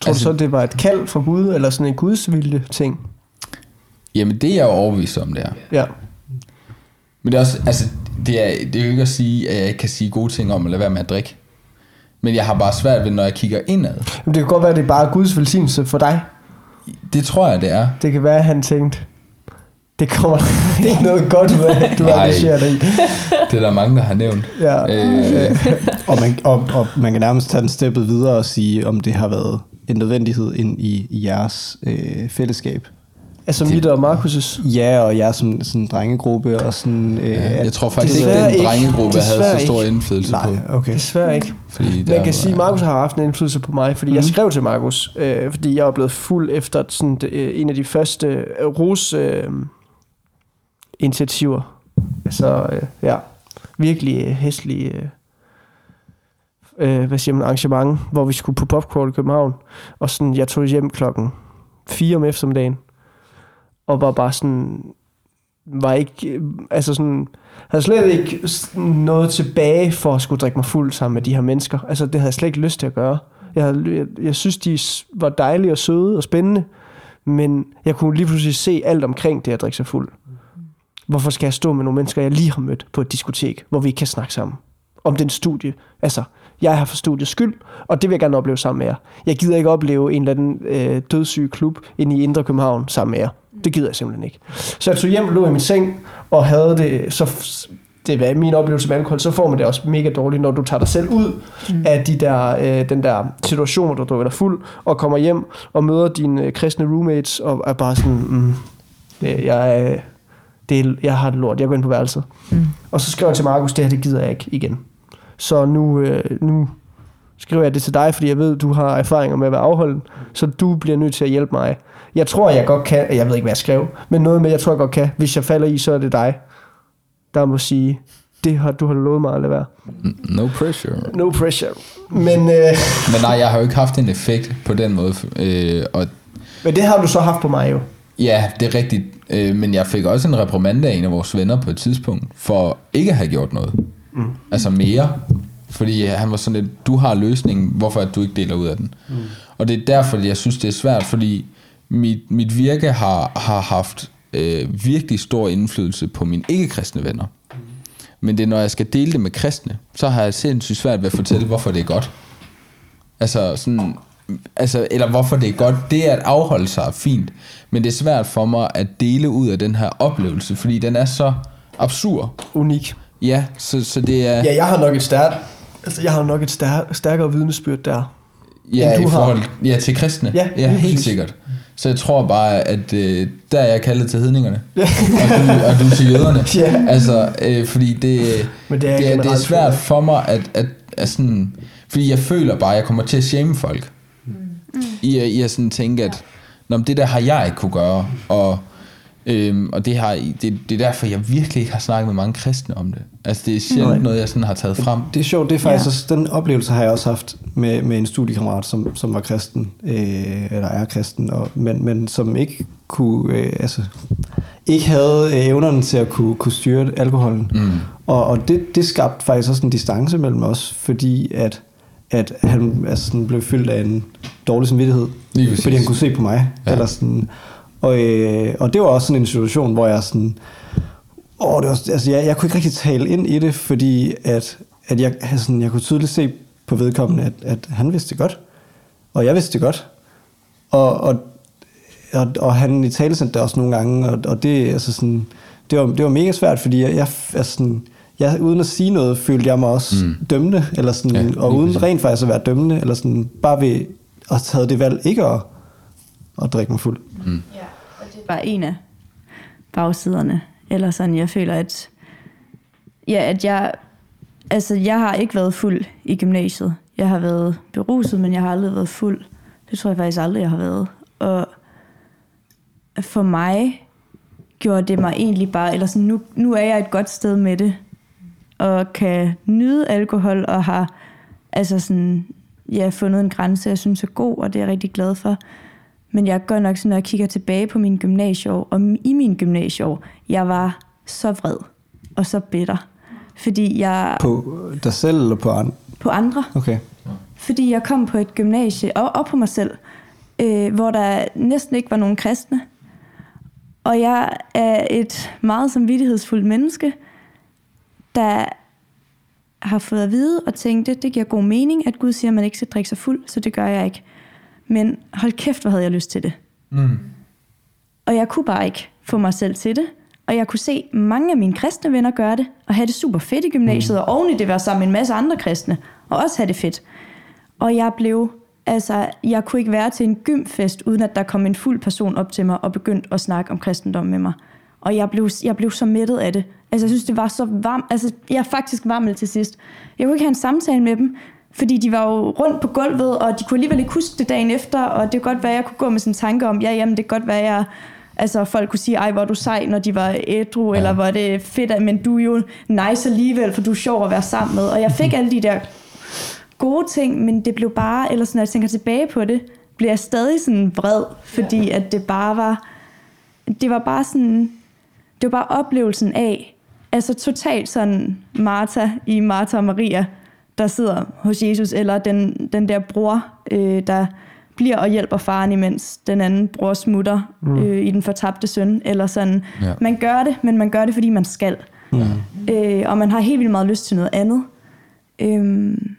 Tror Altså- du så, det var et kald fra Gud, eller sådan en gudsvilje ting? jamen det er jeg jo overbevist om, det er. Ja. Men det er også, altså, det er, det er jo ikke at sige, at jeg ikke kan sige gode ting om at lade være med at drikke. Men jeg har bare svært ved, når jeg kigger indad. Men det kan godt være, at det er bare Guds velsignelse for dig. Det tror jeg, det er. Det kan være, at han tænkte, det kommer ikke noget godt ud af, at du engagerer dig i. Det er der mange, der har nævnt. Ja. Øh, Og man, og, og man kan nærmest tage den steppet videre og sige, om det har været en nødvendighed ind i, i jeres øh, fællesskab. Altså mit og Markus' Ja, og jeg som sådan en drengegruppe og sådan... Øh, ja, jeg tror faktisk ikke, at den ikke. drengegruppe havde så stor ikke. indflydelse Nej, på. okay. Desværre ikke. Fordi Man der kan var- sige, at Markus har haft en indflydelse på mig, fordi mm. jeg skrev til Markus, øh, fordi jeg var blevet fuld efter sådan, øh, en af de første øh, ROS øh, initiativer. Altså, øh, ja, virkelig øh, hæslige øh, øh, hvad siger man, arrangement, hvor vi skulle på popcorn i København, og sådan, jeg tog hjem klokken 4 om eftermiddagen, og var bare sådan, var ikke, øh, altså sådan, havde slet ikke noget tilbage for at skulle drikke mig fuld sammen med de her mennesker. Altså, det havde jeg slet ikke lyst til at gøre. Jeg, havde, jeg, jeg synes, de var dejlige og søde og spændende, Men jeg kunne lige pludselig se alt omkring det at drikke sig fuld. Hvorfor skal jeg stå med nogle mennesker, jeg lige har mødt på et diskotek, hvor vi ikke kan snakke sammen? Om den studie. Altså, jeg har for studiets skyld, og det vil jeg gerne opleve sammen med jer. Jeg gider ikke opleve en eller anden øh, dødssyg klub inde i Indre København sammen med jer. Det gider jeg simpelthen ikke. Så jeg tog hjem, lå i min seng, og havde det, så det er min oplevelse med alkohol, så får man det også mega dårligt, når du tager dig selv ud mm. af de der, øh, den der situation, hvor du drikker dig fuld, og kommer hjem og møder dine øh, kristne roommates, og er bare sådan, mm, jeg, er- det, er- jeg har det lort, jeg går ind på værelset. Mm. Og så skrev jeg til Markus, det her, det gider jeg ikke igen. Så nu, øh, nu skriver jeg det til dig, fordi jeg ved, du har erfaringer med at være afholden, så du bliver nødt til at hjælpe mig. Jeg tror, jeg godt kan, jeg ved ikke, hvad jeg skrev, men noget med, jeg tror, jeg godt kan. Hvis jeg falder i, så er det dig, der må sige, det har du har lovet mig at lade være. No pressure. No pressure. Men, øh, Men nej, jeg har jo ikke haft en effekt på den måde. Øh, og men det har du så haft på mig jo. Ja, det er rigtigt. Øh, men jeg fik også en reprimande af en af vores venner på et tidspunkt, for ikke at have gjort noget. Mm. Altså mere. Fordi han var sådan lidt, du har løsningen, hvorfor at du ikke deler ud af den. Mm. Og det er derfor, jeg synes, det er svært, fordi mit, mit virke har, har haft øh, virkelig stor indflydelse på mine ikke-kristne venner. Men det er, når jeg skal dele det med kristne, så har jeg sindssygt svært ved at fortælle, hvorfor det er godt. Altså sådan, altså, eller hvorfor det er godt. Det at afholde sig er fint, men det er svært for mig at dele ud af den her oplevelse, fordi den er så absurd. Unik. Ja, så, så det er... Ja, jeg har nok et stærkt, altså jeg har nok et stær, stærkere vidnesbyrd der. Ja, end i du har. forhold, ja til kristne. Ja, ja helt præcis. sikkert. Så jeg tror bare, at øh, der er jeg kaldet til hedningerne. og, du, og du til jøderne. Ja. Altså, øh, fordi det, Men det er det, er, det er svært for mig, at, at, at sådan, fordi jeg føler bare, at jeg kommer til at shame folk. Mm. I, at- I at sådan tænke, at Nå, men det der har jeg ikke kunne gøre, og, øhm, og det, har, det, det er derfor, jeg virkelig ikke har snakket med mange kristne om det. Altså, det er sjældent Nej. noget, jeg sådan har taget frem. Det er sjovt, det er faktisk Ja. ja. også, den oplevelse har jeg også haft med, med en studiekammerat, som, som var kristen, øh, eller er kristen, og, men, men som ikke kunne, øh, altså, ikke havde øh, evnerne til at kunne, kunne styre alkoholen. Mm. Og, og det, det skabte faktisk også en distance mellem os, fordi at, at han altså, sådan blev fyldt af en dårlig samvittighed, Lige præcis. fordi han kunne se på mig. Ja. Eller sådan, og, øh, og det var også sådan en situation, hvor jeg sådan, åh, det var, altså, jeg, jeg kunne ikke rigtig tale ind i det, fordi at, at jeg, altså, jeg kunne tydeligt se på vedkommende, at, at han vidste det godt, og jeg vidste det godt. Og, og, og, og han i tale det også nogle gange, og, og det, altså sådan, det, var, det var mega svært, fordi jeg, jeg, altså sådan, jeg, uden at sige noget, følte jeg mig også Mm. mm. dømmende, eller sådan, Ja, og uden præcis. rent faktisk at være dømmende, eller sådan, bare ved at have taget det valg ikke at, at drikke mig fuld. Ja, og det er bare en af bagsiderne. Eller sådan, jeg føler, at, ja, at jeg, altså, jeg har ikke været fuld i gymnasiet. Jeg har været beruset, men jeg har aldrig været fuld. Det tror jeg faktisk aldrig, jeg har været. Og for mig gjorde det mig egentlig bare, eller sådan, nu, nu er jeg et godt sted med det, og kan nyde alkohol, og har altså sådan, ja, fundet en grænse, jeg synes er god, og det er jeg rigtig glad for. Men jeg gør nok sådan, når jeg kigger tilbage på min gymnasieår, og i min gymnasieår, jeg var så vred og så bitter. Fordi jeg På dig selv eller på andre? på andre, Okay. fordi jeg kom på et gymnasie, og, og på mig selv, øh, hvor der næsten ikke var nogen kristne. Og jeg er et meget samvittighedsfuldt menneske, der har fået at vide og tænkte, det giver god mening, at Gud siger, at man ikke skal drikke sig fuld, så det gør jeg ikke. Men hold kæft, hvor havde jeg lyst til det. Mm. Og jeg kunne bare ikke få mig selv til det. Og jeg kunne se mange af mine kristne venner gøre det, og have det super fedt i gymnasiet, mm. og oven i det være sammen med en masse andre kristne, og også have det fedt. Og jeg blev, altså, jeg kunne ikke være til en gymfest, uden at der kom en fuld person op til mig og begyndte at snakke om kristendom med mig. Og jeg blev, jeg blev så mættet af det. Altså, jeg synes, det var så varmt. Altså, jeg er faktisk varmel til sidst. Jeg kunne ikke have en samtale med dem, fordi de var jo rundt på gulvet, og de kunne alligevel ikke huske det dagen efter, og det kunne godt være, at jeg kunne gå med sådan en tanke om, ja, jamen, det kan godt være, at jeg Altså folk kunne sige, ej hvor er du sej, når de var ædru, ja. eller hvor er det fedt, men du er jo nice alligevel, for du er sjov at være sammen med. Og jeg fik alle de der gode ting, men det blev bare, eller sådan, når jeg tænker tilbage på det, bliver jeg stadig sådan vred, fordi at det bare var, det var bare sådan, det var bare oplevelsen af, altså totalt sådan Martha i Martha og Maria, der sidder hos Jesus, eller den, den der bror, øh, der bliver og hjælper faren, imens den anden bror smutter mm. øh, i den fortabte søn. Eller sådan. Ja. Man gør det, men man gør det, fordi man skal. Mm. Øh, og man har helt vildt meget lyst til noget andet. Øhm,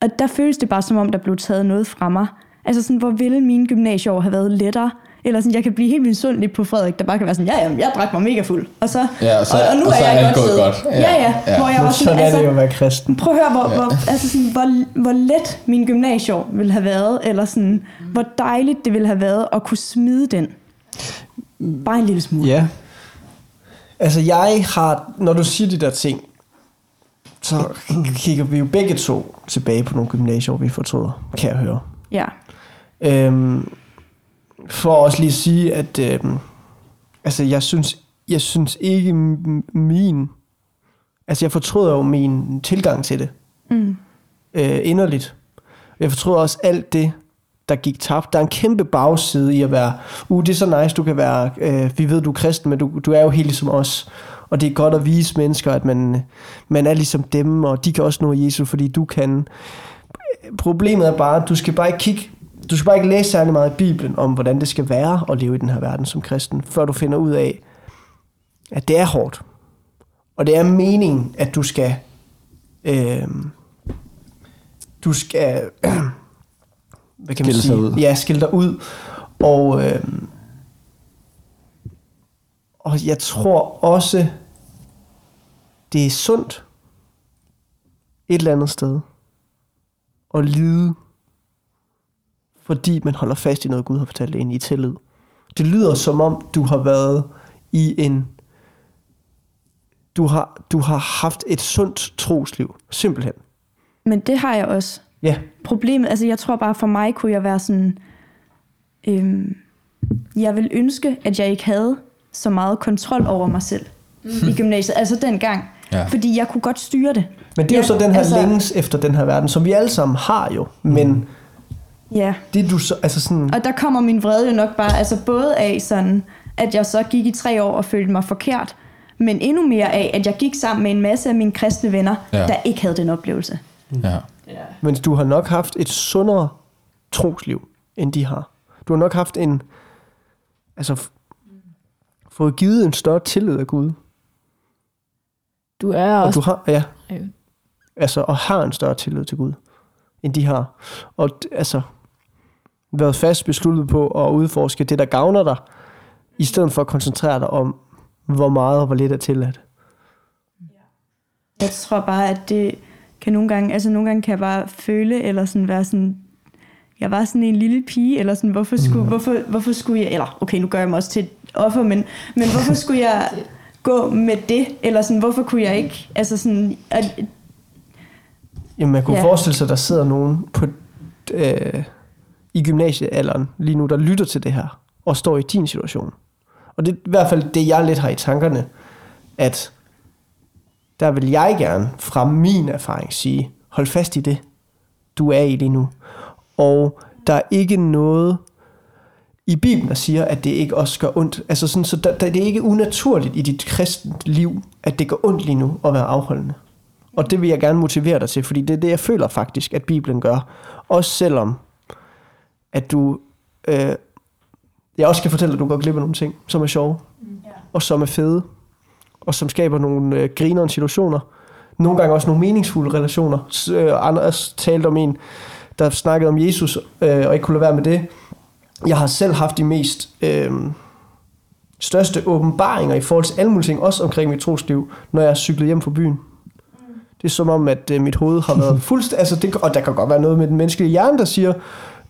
og der føles det bare som om, der blev taget noget fra mig. Altså sådan, hvor ville mine gymnasieår have været lettere? Eller sådan, jeg kan blive helt vildt sundelig på Frederik, der bare kan være sådan, ja, ja, jeg drak mig mega fuld. Og så, Ja, og så- og, og nu og er så jeg er godt godt. Ja, Ja, ja. ja. Hvor jeg var Men sådan, sådan er det altså, jo at være kristen. prøv at høre, hvor, hvor, altså sådan, hvor, hvor let min gymnasieår ville have været, eller sådan, hvor dejligt det ville have været at kunne smide den. Bare en lille smule. Ja, Altså jeg har, når du siger de der ting, så kigger vi jo begge to tilbage på nogle gymnasier, vi fortryder, kan jeg høre. Ja. Øhm, for også lige at sige, at øhm, altså jeg synes, jeg synes ikke min, altså jeg fortryder jo min tilgang til det, Mm. øh, inderligt. Jeg fortryder også alt det, der gik tabt. Der er en kæmpe bagside i at være, uh, det er så nice, du kan være, øh, vi ved, du er kristen, men du, du er jo helt ligesom os. Og det er godt at vise mennesker, at man, man er ligesom dem, og de kan også nå Jesus, fordi du kan. Problemet er bare, at du skal bare ikke kigge, du skal bare ikke læse særlig meget i Bibelen om, hvordan det skal være at leve i den her verden som kristen, før du finder ud af, at det er hårdt. Og det er meningen, at du skal, øh, du skal, hvad kan man Skille sige? sig ud. Ja, skille dig ud. Og, øh, og jeg tror også, det er sundt et eller andet sted at lide, fordi man holder fast i noget, Gud har fortalt ind i tillid. Det lyder som om, du har været i en... Du har, du har haft et sundt trosliv, simpelthen. Men det har jeg også. Ja, Problemet, altså jeg tror bare for mig kunne jeg være sådan, øhm, jeg vil ønske, at jeg ikke havde så meget kontrol over mig selv mm. i gymnasiet, altså dengang. Ja. Fordi jeg kunne godt styre det. men det er jo Ja, så den her altså- længes efter den her verden, som vi alle sammen har jo. Men Ja, det du så, altså sådan, og der kommer min vrede jo nok bare, altså både af sådan, at jeg så gik i tre år og følte mig forkert, men endnu mere af, at jeg gik sammen med en masse af mine kristne venner, Ja. ja. der ikke havde den oplevelse. Ja. mens du har nok haft et sundere trosliv, end de har. Du har nok haft en, altså fået givet en større tillid af Gud. Du er Og også... du har, ja, Ja. altså, og har en større tillid til Gud, end de har. Og altså, været fast besluttet på at udforske det, der gavner dig, i stedet for at koncentrere dig om, hvor meget og hvor lidt er tilladt. Jeg tror bare, at det kan nogle gange, altså nogle gange kan jeg bare føle, eller sådan være sådan, jeg var sådan en lille pige, eller sådan, hvorfor skulle, hvorfor, hvorfor skulle jeg, eller okay, nu gør jeg mig også til et offer, men, men hvorfor skulle jeg gå med det, eller sådan, hvorfor kunne jeg ikke, altså sådan, at, Jamen, man kunne ja. forestille sig, at der sidder nogen på, øh, i gymnasiealderen lige nu, der lytter til det her, og står i din situation. Og det er i hvert fald det, jeg lidt har i tankerne, at der vil jeg gerne fra min erfaring sige, hold fast i det, du er i lige nu. Og der er ikke noget i Bibelen, der siger, at det ikke også gør ondt. Altså sådan, så der, der, det er ikke unaturligt i dit kristent liv, at det gør ondt lige nu at være afholdende. Og det vil jeg gerne motivere dig til, fordi det er det, jeg føler faktisk, at Bibelen gør. Også selvom, at du... Øh, jeg også kan fortælle, at du går glip af nogle ting, som er sjove, og som er fede, og som skaber nogle øh, grinerende situationer. Nogle gange også nogle meningsfulde relationer. Øh, Anders talte om en, der snakkede om Jesus, øh, og ikke kunne lade være med det. Jeg har selv haft de mest øh, største åbenbaringer i forhold til alle mulige ting, også omkring mit trosliv, når jeg er cyklet hjem fra byen. Det er som om, at øh, mit hoved har været fuldstændig... Altså det, og der kan godt være noget med den menneskelige hjerne, der siger,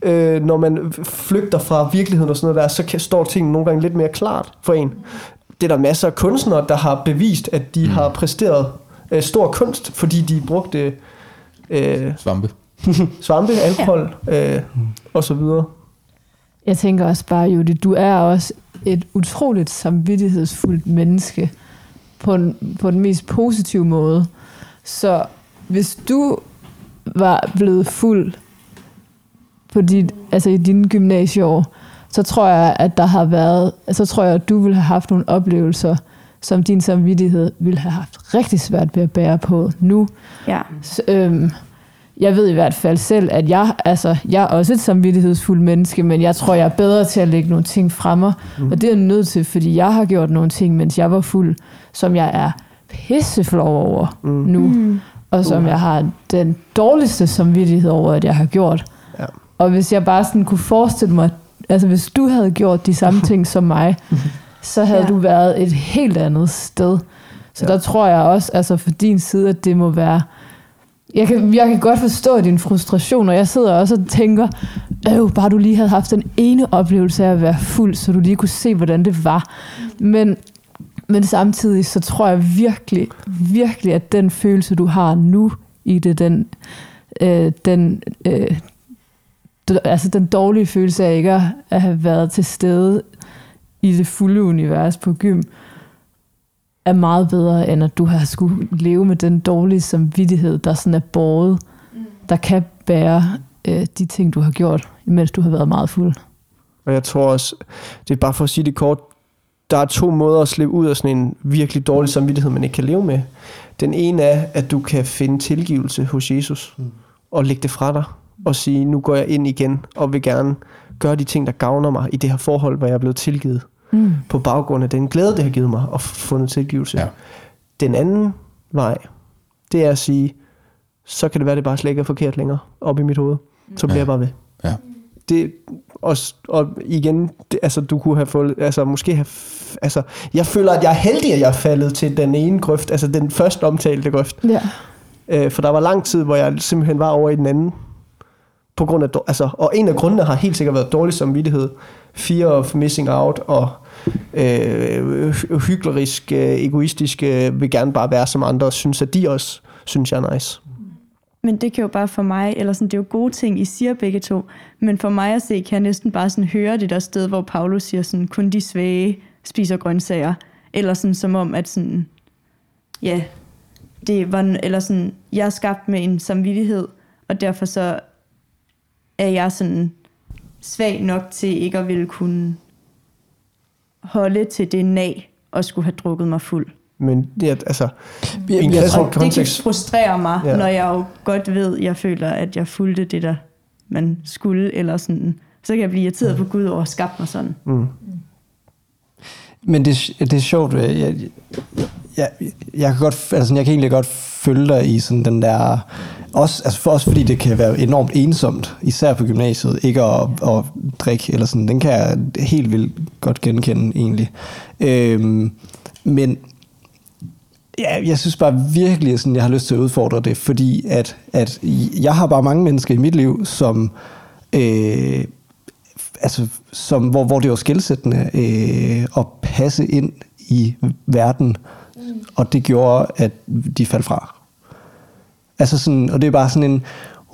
øh, når man flygter fra virkeligheden og sådan noget der, så kan, står tingene nogle gange lidt mere klart for en. Det er der masser af kunstnere, der har bevist, at de mm. har præsteret øh, stor kunst, fordi de brugte øh, Svampe. svampe, alkohol øh, og så videre. Jeg tænker også bare, Judy, du er også et utroligt samvittighedsfuldt menneske på, en, på den mest positive måde. Så hvis du var blevet fuld på dit, altså i dine gymnasieår, så tror jeg, at der har været, så tror jeg, at du ville have haft nogle oplevelser, som din samvittighed ville have haft rigtig svært ved at bære på nu. ja. Så, øhm, jeg ved i hvert fald selv, at jeg, altså, jeg er også et samvittighedsfuldt menneske, men jeg tror, jeg er bedre til at lægge nogle ting fremme. Mm. Og det er jeg nødt til, fordi jeg har gjort nogle ting, mens jeg var fuld, som jeg er pisseflov over mm. nu. Mm. Og som jeg har den dårligste samvittighed over, at jeg har gjort. Ja. Og hvis jeg bare sådan kunne forestille mig, altså hvis du havde gjort de samme ting som mig, så havde Ja. du været et helt andet sted. Så Ja. der tror jeg også, altså for din side, at det må være... Jeg kan, jeg kan godt forstå din frustration, og jeg sidder også og tænker, øh, bare du lige havde haft den ene oplevelse af at være fuld, så du lige kunne se, hvordan det var. Men, men samtidig, så tror jeg virkelig, virkelig, at den følelse, du har nu i det, den, øh, den, øh, altså den dårlige følelse af ikke at- have været til stede i det fulde univers på gym, er meget bedre, end at du har skulle leve med den dårlige samvittighed, der sådan er båret, der kan bære øh, de ting, du har gjort, imens du har været meget fuld. Og jeg tror også, det er bare for at sige det kort, der er to måder at slippe ud af sådan en virkelig dårlig samvittighed, man ikke kan leve med. Den ene er, at du kan finde tilgivelse hos Jesus, og lægge det fra dig, og sige, nu går jeg ind igen, og vil gerne gøre de ting, der gavner mig i det her forhold, hvor jeg er blevet tilgivet, Mm. på baggrund af den glæde, det har givet mig, at få fundet tilgivelse. Ja. Den anden vej, det er at sige, så kan det være, det bare slet ikke er forkert længere op i mit hoved. Så bliver Ja. jeg bare ved. Ja. Det, og, og igen, det, altså du kunne have fået, altså måske have, altså jeg føler, at jeg er heldig, at jeg er faldet til den ene grøft, altså den første omtalte grøft. Ja. Øh, for der var lang tid, hvor jeg simpelthen var over i den anden. På grund af, altså, og en af grundene har helt sikkert været dårlig samvittighed. Fear of missing out og øh, hyklerisk, øh, egoistisk, øh, vil gerne bare være som andre og synes, at de også synes, jeg er nice. Men det kan jo bare for mig, eller sådan, det er jo gode ting, I siger begge to, men for mig at se, kan jeg næsten bare sådan høre det der sted, hvor Paulus siger sådan, kun de svage spiser grøntsager, eller sådan som om, at sådan, ja, det var, eller sådan, jeg er skabt med en samvittighed, og derfor så er jeg sådan svag nok til ikke at ville kunne holde til det nag og skulle have drukket mig fuld. Men det er, altså, i en jeg kristen Og det kan kontekst, frustrere mig, Ja. når jeg jo godt ved, jeg føler, at jeg fulgte det, der man skulle, eller sådan. Så kan jeg blive irriteret på Gud over at skabe mig sådan. mm, Men det, det er sjovt. Jeg, jeg, jeg, jeg, kan godt, altså, jeg kan egentlig godt følge dig i sådan den der... Også, altså for, også fordi det kan være enormt ensomt, især på gymnasiet, ikke at, at drikke eller sådan. Den kan jeg helt vildt godt genkende egentlig. Øhm, men Ja, jeg synes bare virkelig, sådan, jeg har lyst til at udfordre det, fordi at, at jeg har bare mange mennesker i mit liv, som, øh, altså, som hvor, hvor det var skældsættende øh, at passe ind i verden, og det gjorde, at de faldt fra. Altså sådan, og det er bare sådan en,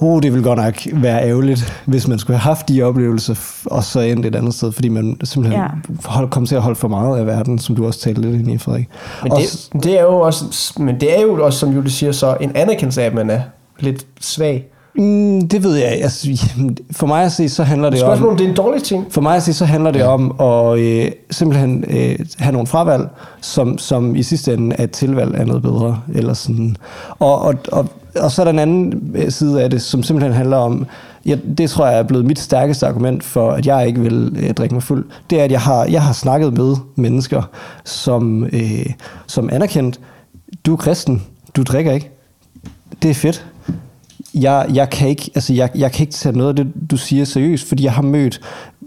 oh, det ville godt nok være ærgerligt, hvis man skulle have haft de oplevelser, og så endte et andet sted, fordi man simpelthen Ja. hold, kom til at holde for meget af verden, som du også talte lidt ind i, Frederik. men Også- det, det er jo også, men det er jo også, som Julie siger, så en anerkendelse af, at man er lidt svag. Mm, det ved jeg. Altså, for mig at se, så handler det Spørgsmålet om... om det er en dårlig ting. For mig at se, så handler det om at øh, simpelthen øh, have nogle fravalg, som, som i sidste ende er et tilvalg af noget bedre. Eller sådan. Og, og, og, og så er der en anden øh, side af det, som simpelthen handler om, ja, det tror jeg er blevet mit stærkeste argument for, at jeg ikke vil øh, drikke mig fuld, det er, at jeg har, jeg har snakket med mennesker, som, øh, som anerkendt, du er kristen, du drikker ikke. Det er fedt jeg, jeg, kan ikke, altså jeg, jeg kan ikke tage noget af det, du siger seriøst, fordi jeg har mødt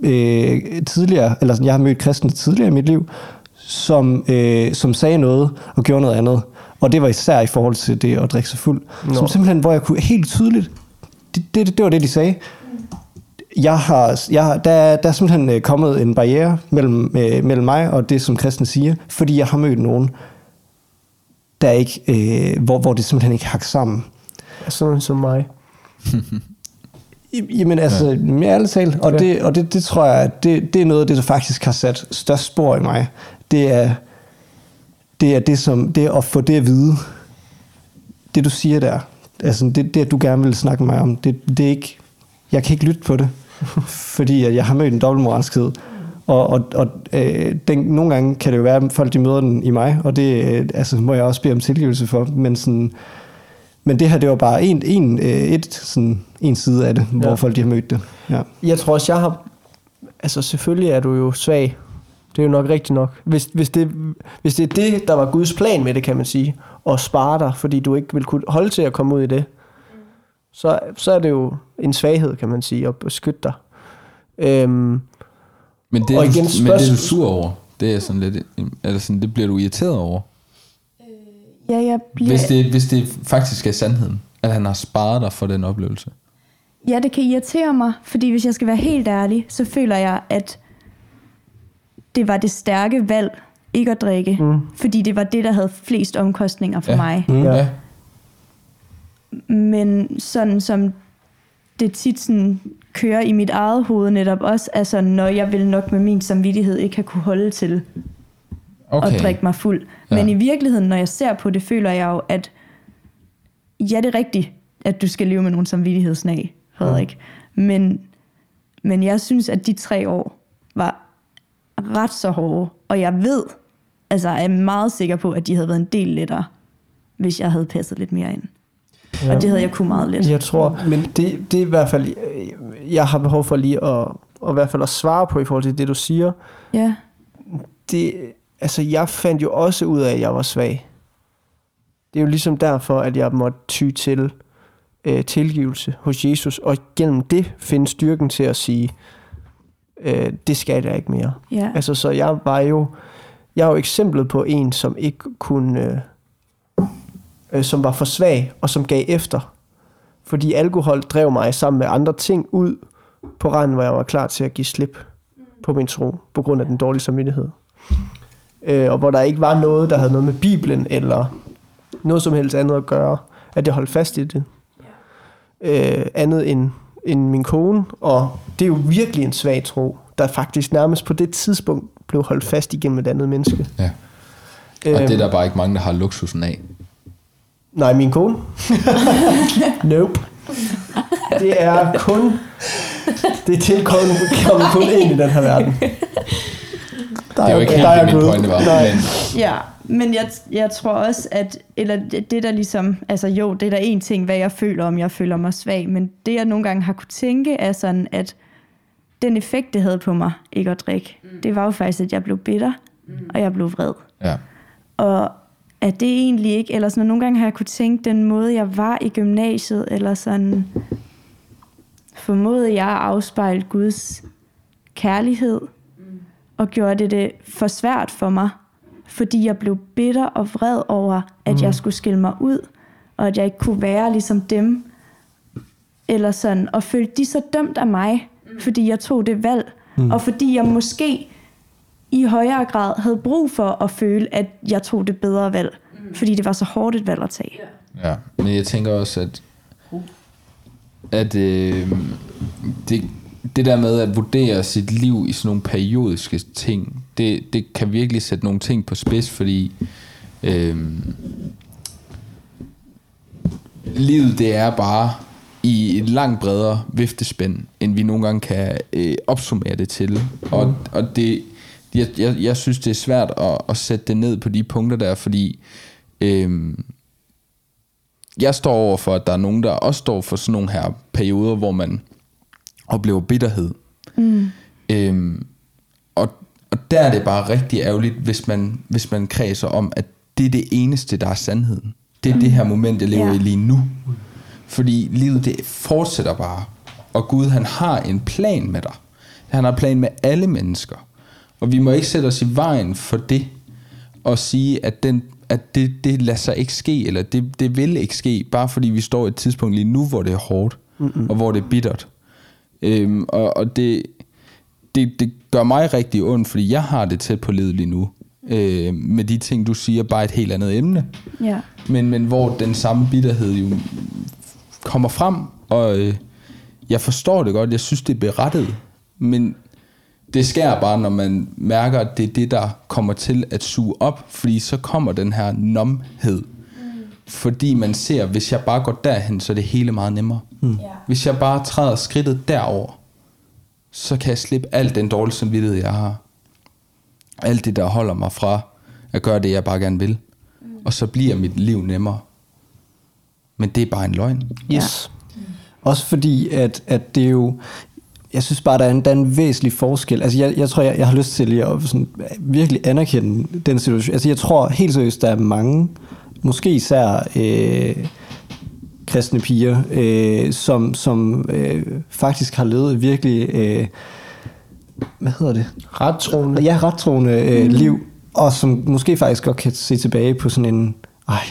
øh, tidligere, eller sådan, jeg har mødt kristne tidligere i mit liv, som, øh, som sagde noget og gjorde noget andet. Og det var især i forhold til det at drikke sig fuld. Nå. Som simpelthen, hvor jeg kunne helt tydeligt, det, det, det var det, de sagde. Jeg har, jeg, har- der, der er simpelthen øh, kommet en barriere mellem, øh, mellem mig og det, som kristne siger, fordi jeg har mødt nogen, der ikke, øh, hvor, hvor det simpelthen ikke hak sammen. Sådan som mig. Jamen altså, ja. med ærligt talt, og, Ja. det, og det, det tror jeg, at det, det er noget af det, der faktisk har sat størst spor i mig. Det er det, er det, som, det er at få det at vide. Det du siger der, altså det, det du gerne vil snakke med mig om, det, det er ikke, jeg kan ikke lytte på det, fordi jeg har mødt en dobbeltmoralskhed. Og, og, og øh, den, nogle gange kan det jo være, at folk de møder den i mig, og det øh, altså, må jeg også bede om tilgivelse for, men sådan, Men det her, det var bare en, en, øh, et, sådan, en side af det, ja. hvor folk de har mødt det. Ja. Jeg tror også, jeg har... Altså, selvfølgelig er du jo svag. Det er jo nok rigtigt nok. Hvis, hvis, det, hvis det er det, der var Guds plan med det, kan man sige, og spare dig, fordi du ikke vil kunne holde til at komme ud i det, så, så er det jo en svaghed, kan man sige, at beskytte dig. Øhm, Men det, er Og igen, men det er spørgsmål- du sur over. Det er sådan lidt, eller sådan, det bliver du irriteret over. Ja, jeg bliver... Hvis det, hvis det faktisk er sandheden, at han har sparet dig for den oplevelse. Ja, det kan irritere mig, fordi hvis jeg skal være helt ærlig, så føler jeg, at det var det stærke valg ikke at drikke, mm. fordi det var det, der havde flest omkostninger for Ja. mig. Mm. Ja. Men sådan som det tit sådan kører i mit eget hoved netop også, altså når jeg vil nok med min samvittighed ikke have kunne holde til Okay. at drikke mig fuld. Ja. Men i virkeligheden, når jeg ser på det, føler jeg jo, at ja, det er rigtigt, at du skal leve med nogle samvittighedsnag, Frederik. Men, men jeg synes, at de tre år var ret så hårde, og jeg ved, altså jeg er meget sikker på, at de havde været en del lettere, hvis jeg havde passet lidt mere ind. Ja. Og det havde jeg kunne meget let. Jeg tror, men det, det er i hvert fald, jeg har behov for lige at, at i hvert fald at svare på i forhold til det, du siger. Ja, Det, altså, jeg fandt jo også ud af, at jeg var svag. Det er jo ligesom derfor, at jeg måtte ty til øh, tilgivelse hos Jesus, og gennem det finde styrken til at sige, øh, det skal jeg ikke mere. ja. Altså, så jeg var jo, jeg er jo eksemplet på en, som ikke kunne, øh, øh, som var for svag, og som gav efter. Fordi alkohol drev mig sammen med andre ting ud på randen, hvor jeg var klar til at give slip på min tro, på grund af den dårlige samvittighed. Øh, og hvor der ikke var noget, der havde noget med Bibelen, eller noget som helst andet at gøre, at jeg holdt fast i det. Øh, andet end, end min kone, og det er jo virkelig en svag tro, der faktisk nærmest på det tidspunkt blev holdt fast igennem et andet menneske. Ja. Og det er der bare ikke mange, der har luksusen af. Nej, min kone? nope. Det er kun... Det er tilkommet kommet kun ind i den her verden. Der Det er jo ikke helt der er det, min pointe var. Nej. Men, Ja, men jeg, jeg tror også, at eller det, det der ligesom, altså jo, det er der en ting, hvad jeg føler om, jeg føler mig svag, men det jeg nogle gange har kunne tænke, er sådan, at den effekt, det havde på mig, ikke at drikke, mm. det var jo faktisk, at jeg blev bitter, mm. og jeg blev vred. ja. Og at det egentlig ikke, eller sådan, nogle gange har jeg kunne tænke, den måde, jeg var i gymnasiet, eller sådan, formåede jeg at afspejle Guds kærlighed, og gjorde det det for svært for mig, fordi jeg blev bitter og vred over, at mm. jeg skulle skille mig ud, og at jeg ikke kunne være ligesom dem, eller sådan, og følte de så dømt af mig, fordi jeg tog det valg, mm. og fordi jeg måske i højere grad havde brug for at føle, at jeg tog det bedre valg, mm. fordi det var så hårdt et valg at tage. Ja, men jeg tænker også, at, at øh, det, det der med at vurdere sit liv i sådan nogle periodiske ting, det, det kan virkelig sætte nogle ting på spids, fordi øh, livet det er bare i et langt bredere viftespænd, end vi nogle gange kan øh, opsummere det til. Og, og det, jeg, jeg, jeg synes, det er svært at, at sætte det ned på de punkter der, fordi øh, jeg står over for, at der er nogen, der også står for sådan nogle her perioder, hvor man oplever bitterhed. Mm. Øhm, og, og der er det bare rigtig ærgerligt, hvis man, hvis man kredser om, at det er det eneste, der er sandheden. Det er det her moment, jeg lever Ja. i lige nu. Fordi livet, det fortsætter bare. Og Gud, han har en plan med dig. Han har en plan med alle mennesker. Og vi må ikke sætte os i vejen for det, og sige, at, den, at det, det lader sig ikke ske, eller det, det vil ikke ske, bare fordi vi står i et tidspunkt lige nu, hvor det er hårdt, Mm-mm. og hvor det er bittert. Øhm, og og det, det, det gør mig rigtig ondt, fordi jeg har det tæt på livet lige nu. Øh, med de ting, du siger, bare et helt andet emne. Ja. Men, men hvor den samme bitterhed jo kommer frem, og øh, jeg forstår det godt, jeg synes, det er berettet, men det sker bare, når man mærker, at det er det, der kommer til at suge op, fordi så kommer den her nomhed. Fordi man ser, hvis jeg bare går derhen, så er det hele meget nemmere. Mm. Hvis jeg bare træder skridtet derover, så kan jeg slippe alt den dårlige samvittighed, jeg har. Alt det, der holder mig fra at gøre det, jeg bare gerne vil. Og så bliver mit liv nemmere. Men det er bare en løgn. Yes. Også fordi, at, at det er jo... Jeg synes bare, der er en, der er en væsentlig forskel. Altså, jeg, jeg tror, jeg, jeg har lyst til lige at sådan, virkelig anerkende den situation. Altså, jeg tror helt seriøst, der er mange, måske især øh, kristne piger, øh, som, som øh, faktisk har levet et virkelig... Øh, hvad hedder det? Ret troende. Ja, rettroende øh, mm. liv, og som måske faktisk godt kan se tilbage på sådan en, ej,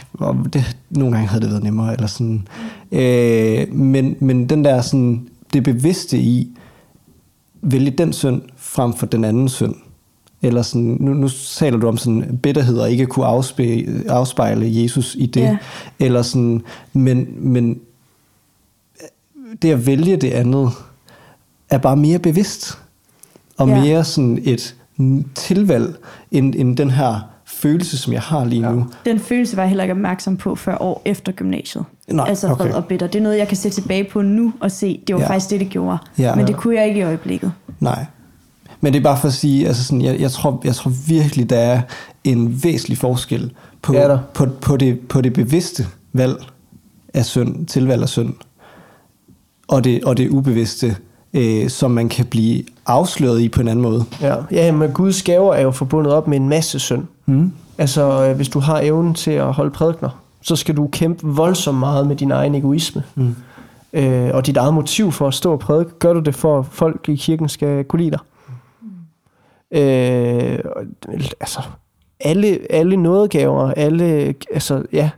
det, nogle gange havde det været nemmere, eller sådan. Øh, men, men den der sådan, det bevidste i, vælge den synd frem for den anden synd. Eller sådan, nu, nu taler du om sådan bitterhed og ikke kunne afspejle, afspejle Jesus i det. Ja. Eller sådan, men, men det at vælge det andet er bare mere bevidst. Og Ja. mere sådan et tilvalg, end, end den her følelse, som jeg har lige nu. Den følelse var jeg heller ikke opmærksom på før år efter gymnasiet. Nej, altså vred okay. og bitter. Det er noget, jeg kan se tilbage på nu og se, det var Ja. ja. faktisk det, det gjorde. Ja. Men det kunne jeg ikke i øjeblikket. Nej. Men det er bare for at sige, altså sådan, jeg, jeg, tror, jeg tror virkelig, der er en væsentlig forskel på, Det der. på, på, det, på det bevidste valg af synd, tilvalg af synd, og det, og det ubevidste, øh, som man kan blive afsløret i på en anden måde. Ja, ja men Guds gaver er jo forbundet op med en masse synd. Mm. Altså, øh, hvis du har evnen til at holde prædikner, så skal du kæmpe voldsomt meget med din egen egoisme. Mm. Øh, og dit eget motiv for at stå og prædike, gør du det for, at folk i kirken skal kunne lide dig. Øh, altså, alle, alle nådegaver, alle, altså, ja,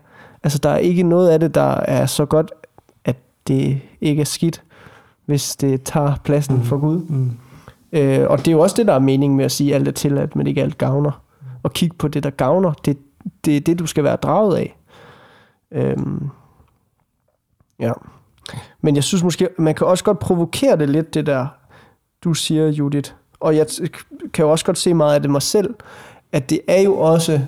altså, der er ikke noget af det, der er så godt, at det ikke er skidt, hvis det tager pladsen mm. for Gud. Mm. Øh, og det er jo også det, der er meningen med at sige, at alt er tilladt, men ikke alt gavner. Og kigge på det, der gavner. Det, det er det, du skal være draget af. Øhm, ja. Men jeg synes måske, man kan også godt provokere det lidt, det der, du siger, Judith. Og jeg kan jo også godt se meget af det mig selv, at det er jo også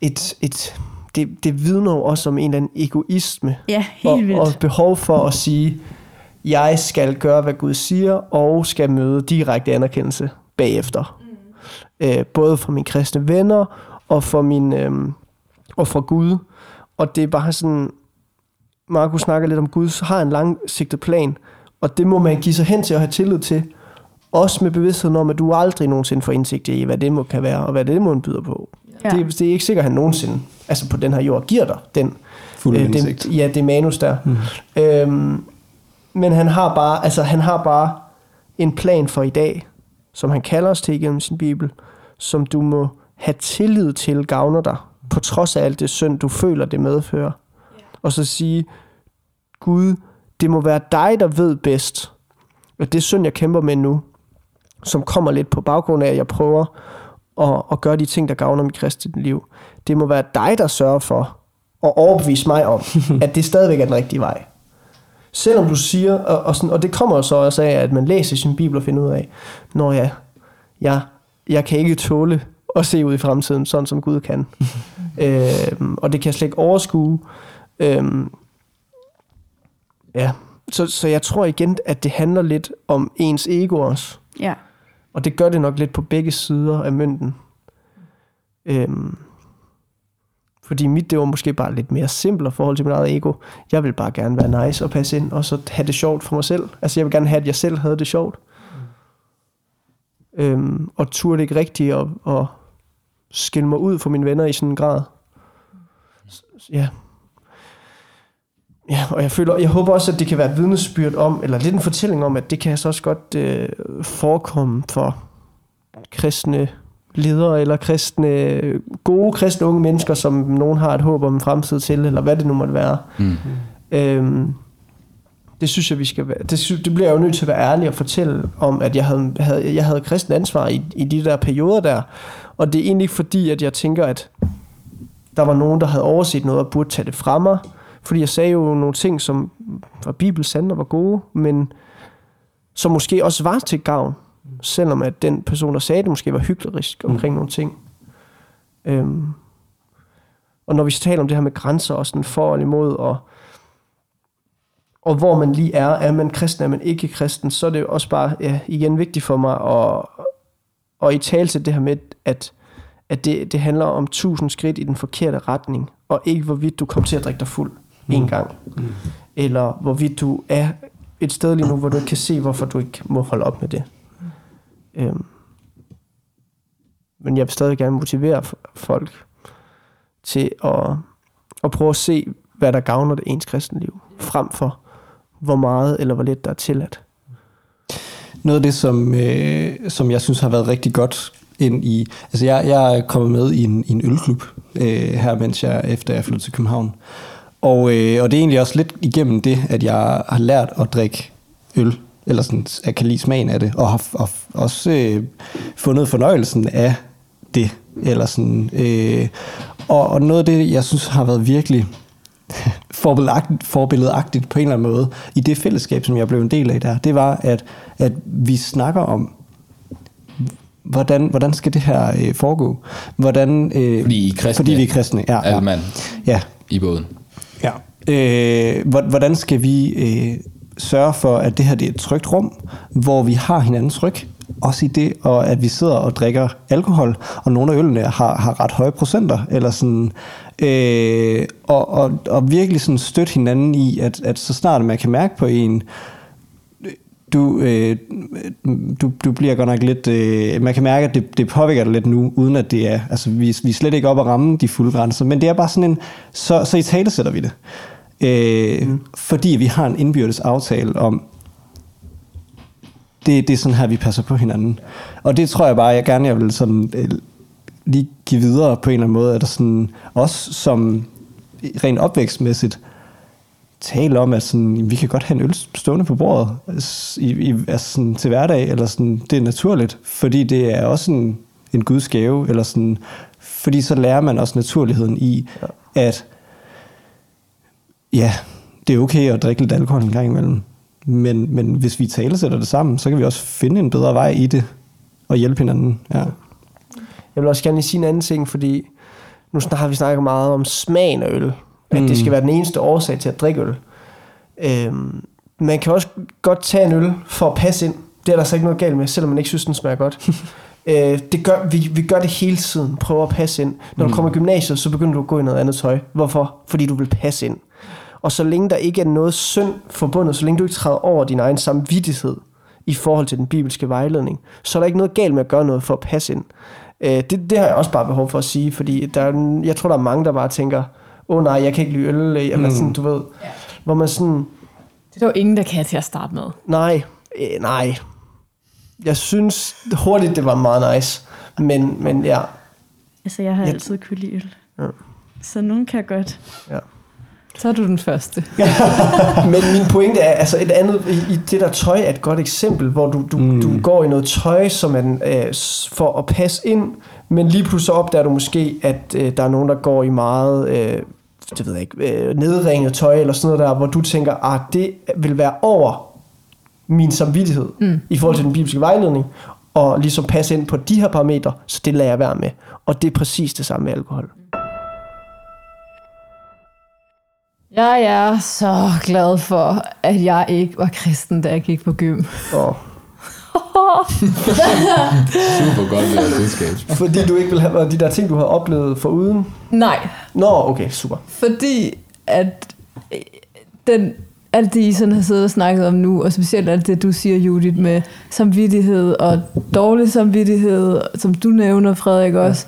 et, et det, det vidner jo også om en eller anden egoisme Ja, helt og, vildt. og behov for at sige, jeg skal gøre, hvad Gud siger, og skal møde direkte anerkendelse bagefter. Mm. Øh, både fra mine kristne venner, og fra, min, øh, og fra Gud. Og det er bare sådan, Markus snakker lidt om, Gud har en langsigtet plan, og det må man give sig hen til at have tillid til. Også med bevidstheden om, at du aldrig nogensinde får indsigt i, hvad det må kan være, og hvad det må byder på. Ja. Det, det er ikke sikkert, at han nogensinde, altså på den her jord, giver dig den Fuld øh, indsigt. Det, ja, det manus der. Mm. Øhm, men han har bare, altså han har bare en plan for i dag, som han kalder os til igennem sin bibel, som du må have tillid til gavner dig, på trods af alt det synd, du føler, det medfører. Og så sige, Gud, det må være dig, der ved bedst, og det synd, jeg kæmper med nu, som kommer lidt på baggrund af, at jeg prøver at, at gøre de ting, der gavner mit kristne liv. Det må være dig, der sørger for at overbevise mig om, at det stadigvæk er den rigtige vej. Selvom du siger, og, og, sådan, og det kommer så også af, at man læser sin bibel og finder ud af, når jeg, jeg, jeg kan ikke tåle at se ud i fremtiden, sådan som Gud kan. øhm, og det kan jeg slet ikke overskue. Øhm, ja, så, så jeg tror igen, at det handler lidt om ens ego også. Ja. Og det gør det nok lidt på begge sider af mønten. Øhm, fordi mit, det var måske bare lidt mere simpelt i forhold til mit eget ego. Jeg vil bare gerne være nice og passe ind, og så have det sjovt for mig selv. Altså jeg vil gerne have, at jeg selv havde det sjovt. Øhm, og turde ikke rigtigt at, at skille mig ud for mine venner i sådan en grad. S- Ja. Ja, og jeg føler, jeg håber også, at det kan være vidnesbyrd om, eller lidt en fortælling om, at det kan så også godt øh, forekomme for kristne ledere, eller kristne, gode kristne unge mennesker, som nogen har et håb om en fremtid til, eller hvad det nu måtte være. Mm. Øhm, det synes jeg, vi skal være. Det, sy- det bliver jeg jo nødt til at være ærlig og fortælle om, at jeg havde, havde, jeg havde kristen ansvar i, i de der perioder der. Og det er egentlig ikke fordi, at jeg tænker, at der var nogen, der havde overset noget og burde tage det fra mig. Fordi jeg sagde jo nogle ting, som var bibelsande og var gode, men som måske også var til gavn. Selvom at den person, der sagde det, måske var hyklerisk omkring nogle ting. Øhm, og når vi så taler om det her med grænser og sådan for og imod, og, og hvor man lige er, er man kristen, er man ikke kristen, så er det jo også bare ja, igen vigtigt for mig at, at i tale til det her med, at, at det, det handler om tusind skridt i den forkerte retning, og ikke hvorvidt du kommer til at drikke dig fuld en gang. Eller hvorvidt du er et sted lige nu, hvor du ikke kan se, hvorfor du ikke må holde op med det. Øhm. Men jeg vil stadig gerne motivere folk til at, at prøve at se, hvad der gavner det ens kristenliv, frem for hvor meget eller hvor lidt der er tilladt. Noget af det, som, øh, som jeg synes har været rigtig godt ind i... Altså, jeg, jeg er kommet med i en, i en ølklub øh, her, mens jeg, efter jeg flyttede til København. Og, øh, og det er egentlig også lidt igennem det, at jeg har lært at drikke øl, eller sådan, at kan lide smagen af det, og har og også øh, fundet fornøjelsen af det. Eller sådan, øh, og, og noget af det, jeg synes har været virkelig forbilledagtigt, forbilledagtigt på en eller anden måde, i det fællesskab, som jeg blev en del af der, det var, at, at vi snakker om, hvordan, hvordan skal det her øh, foregå? Hvordan, øh, Fordi I er kristne. Fordi vi er kristne, ja. Ja. mand ja. i båden. Ja. Øh, hvordan skal vi øh, sørge for, at det her det er et trygt rum, hvor vi har hinandens ryg, også i det, og at vi sidder og drikker alkohol, og nogle af ølene har, har ret høje procenter, eller sådan, øh, og, og, og virkelig sådan støtte hinanden i, at, at så snart man kan mærke på en, du, øh, du, du bliver godt nok lidt... Øh, man kan mærke, at det, det påvirker dig lidt nu, uden at det er... Altså, vi, vi er slet ikke op at ramme de fulde grænser, men det er bare sådan en... Så, så i tale sætter vi det. Øh, mm. Fordi vi har en indbyrdes aftale om, det, det er sådan her, vi passer på hinanden. Og det tror jeg bare, jeg gerne jeg vil sådan, øh, lige give videre på en eller anden måde, at der sådan, også som rent opvækstmæssigt, tale om, at sådan, vi kan godt have en øl stående på bordet i, i, altså sådan, til hverdag, eller sådan, det er naturligt, fordi det er også en, en guds gave, eller sådan, fordi så lærer man også naturligheden i, ja. at ja, det er okay at drikke lidt alkohol en gang imellem, men, men hvis vi taler sætter det sammen, så kan vi også finde en bedre vej i det, og hjælpe hinanden. Ja. Jeg vil også gerne sige en anden ting, fordi nu har vi snakket meget om smagen af øl. At det skal være den eneste årsag til at drikke øl. Øhm, man kan også godt tage en øl for at passe ind. Det er der så ikke noget galt med, selvom man ikke synes, den smager godt. øh, det gør, vi, vi gør det hele tiden. Prøver at passe ind. Når du kommer i gymnasiet, så begynder du at gå i noget andet tøj. Hvorfor? Fordi du vil passe ind. Og så længe der ikke er noget synd forbundet, så længe du ikke træder over din egen samvittighed i forhold til den bibelske vejledning, så er der ikke noget galt med at gøre noget for at passe ind. Øh, det, det har jeg også bare behov for at sige, fordi der er, jeg tror, der er mange, der bare tænker, åh oh, nej, jeg kan ikke lide øl, eller mm. sådan, du ved, hvor man sådan, Det er der jo ingen, der kan til at starte med. nej, øh, nej. Jeg synes hurtigt, det var meget nice, men, men ja, Altså, jeg har Jeg- altid kunne lide øl. Ja. Så nogen kan godt. ja. Så er du den første. Men min pointe er, altså et andet, i, i det der tøj er et godt eksempel, hvor du, du, mm. du går i noget tøj, som er den, øh, for at passe ind, men lige pludselig opdager du måske, at øh, der er nogen, der går i meget, øh, det ved jeg ikke, øh, nedringet tøj, eller sådan noget der, hvor du tænker, ah, det vil være over min samvittighed, mm. i forhold til den bibelske vejledning, og ligesom passe ind på de her parametre, så det lader jeg være med. Og det er præcis det samme med alkohol. Jeg er så glad for, at jeg ikke var kristen, da jeg gik på gym. Og, Super godt ved selskab. fordi du ikke vil have de der ting, du har oplevet for uden. Nej, Nå, okay, super. fordi at øh, den, alt det, I sådan har siddet og snakket om nu, og specielt alt det, du siger, Judith, med samvittighed og dårlig samvittighed, som du nævner, Frederik, også,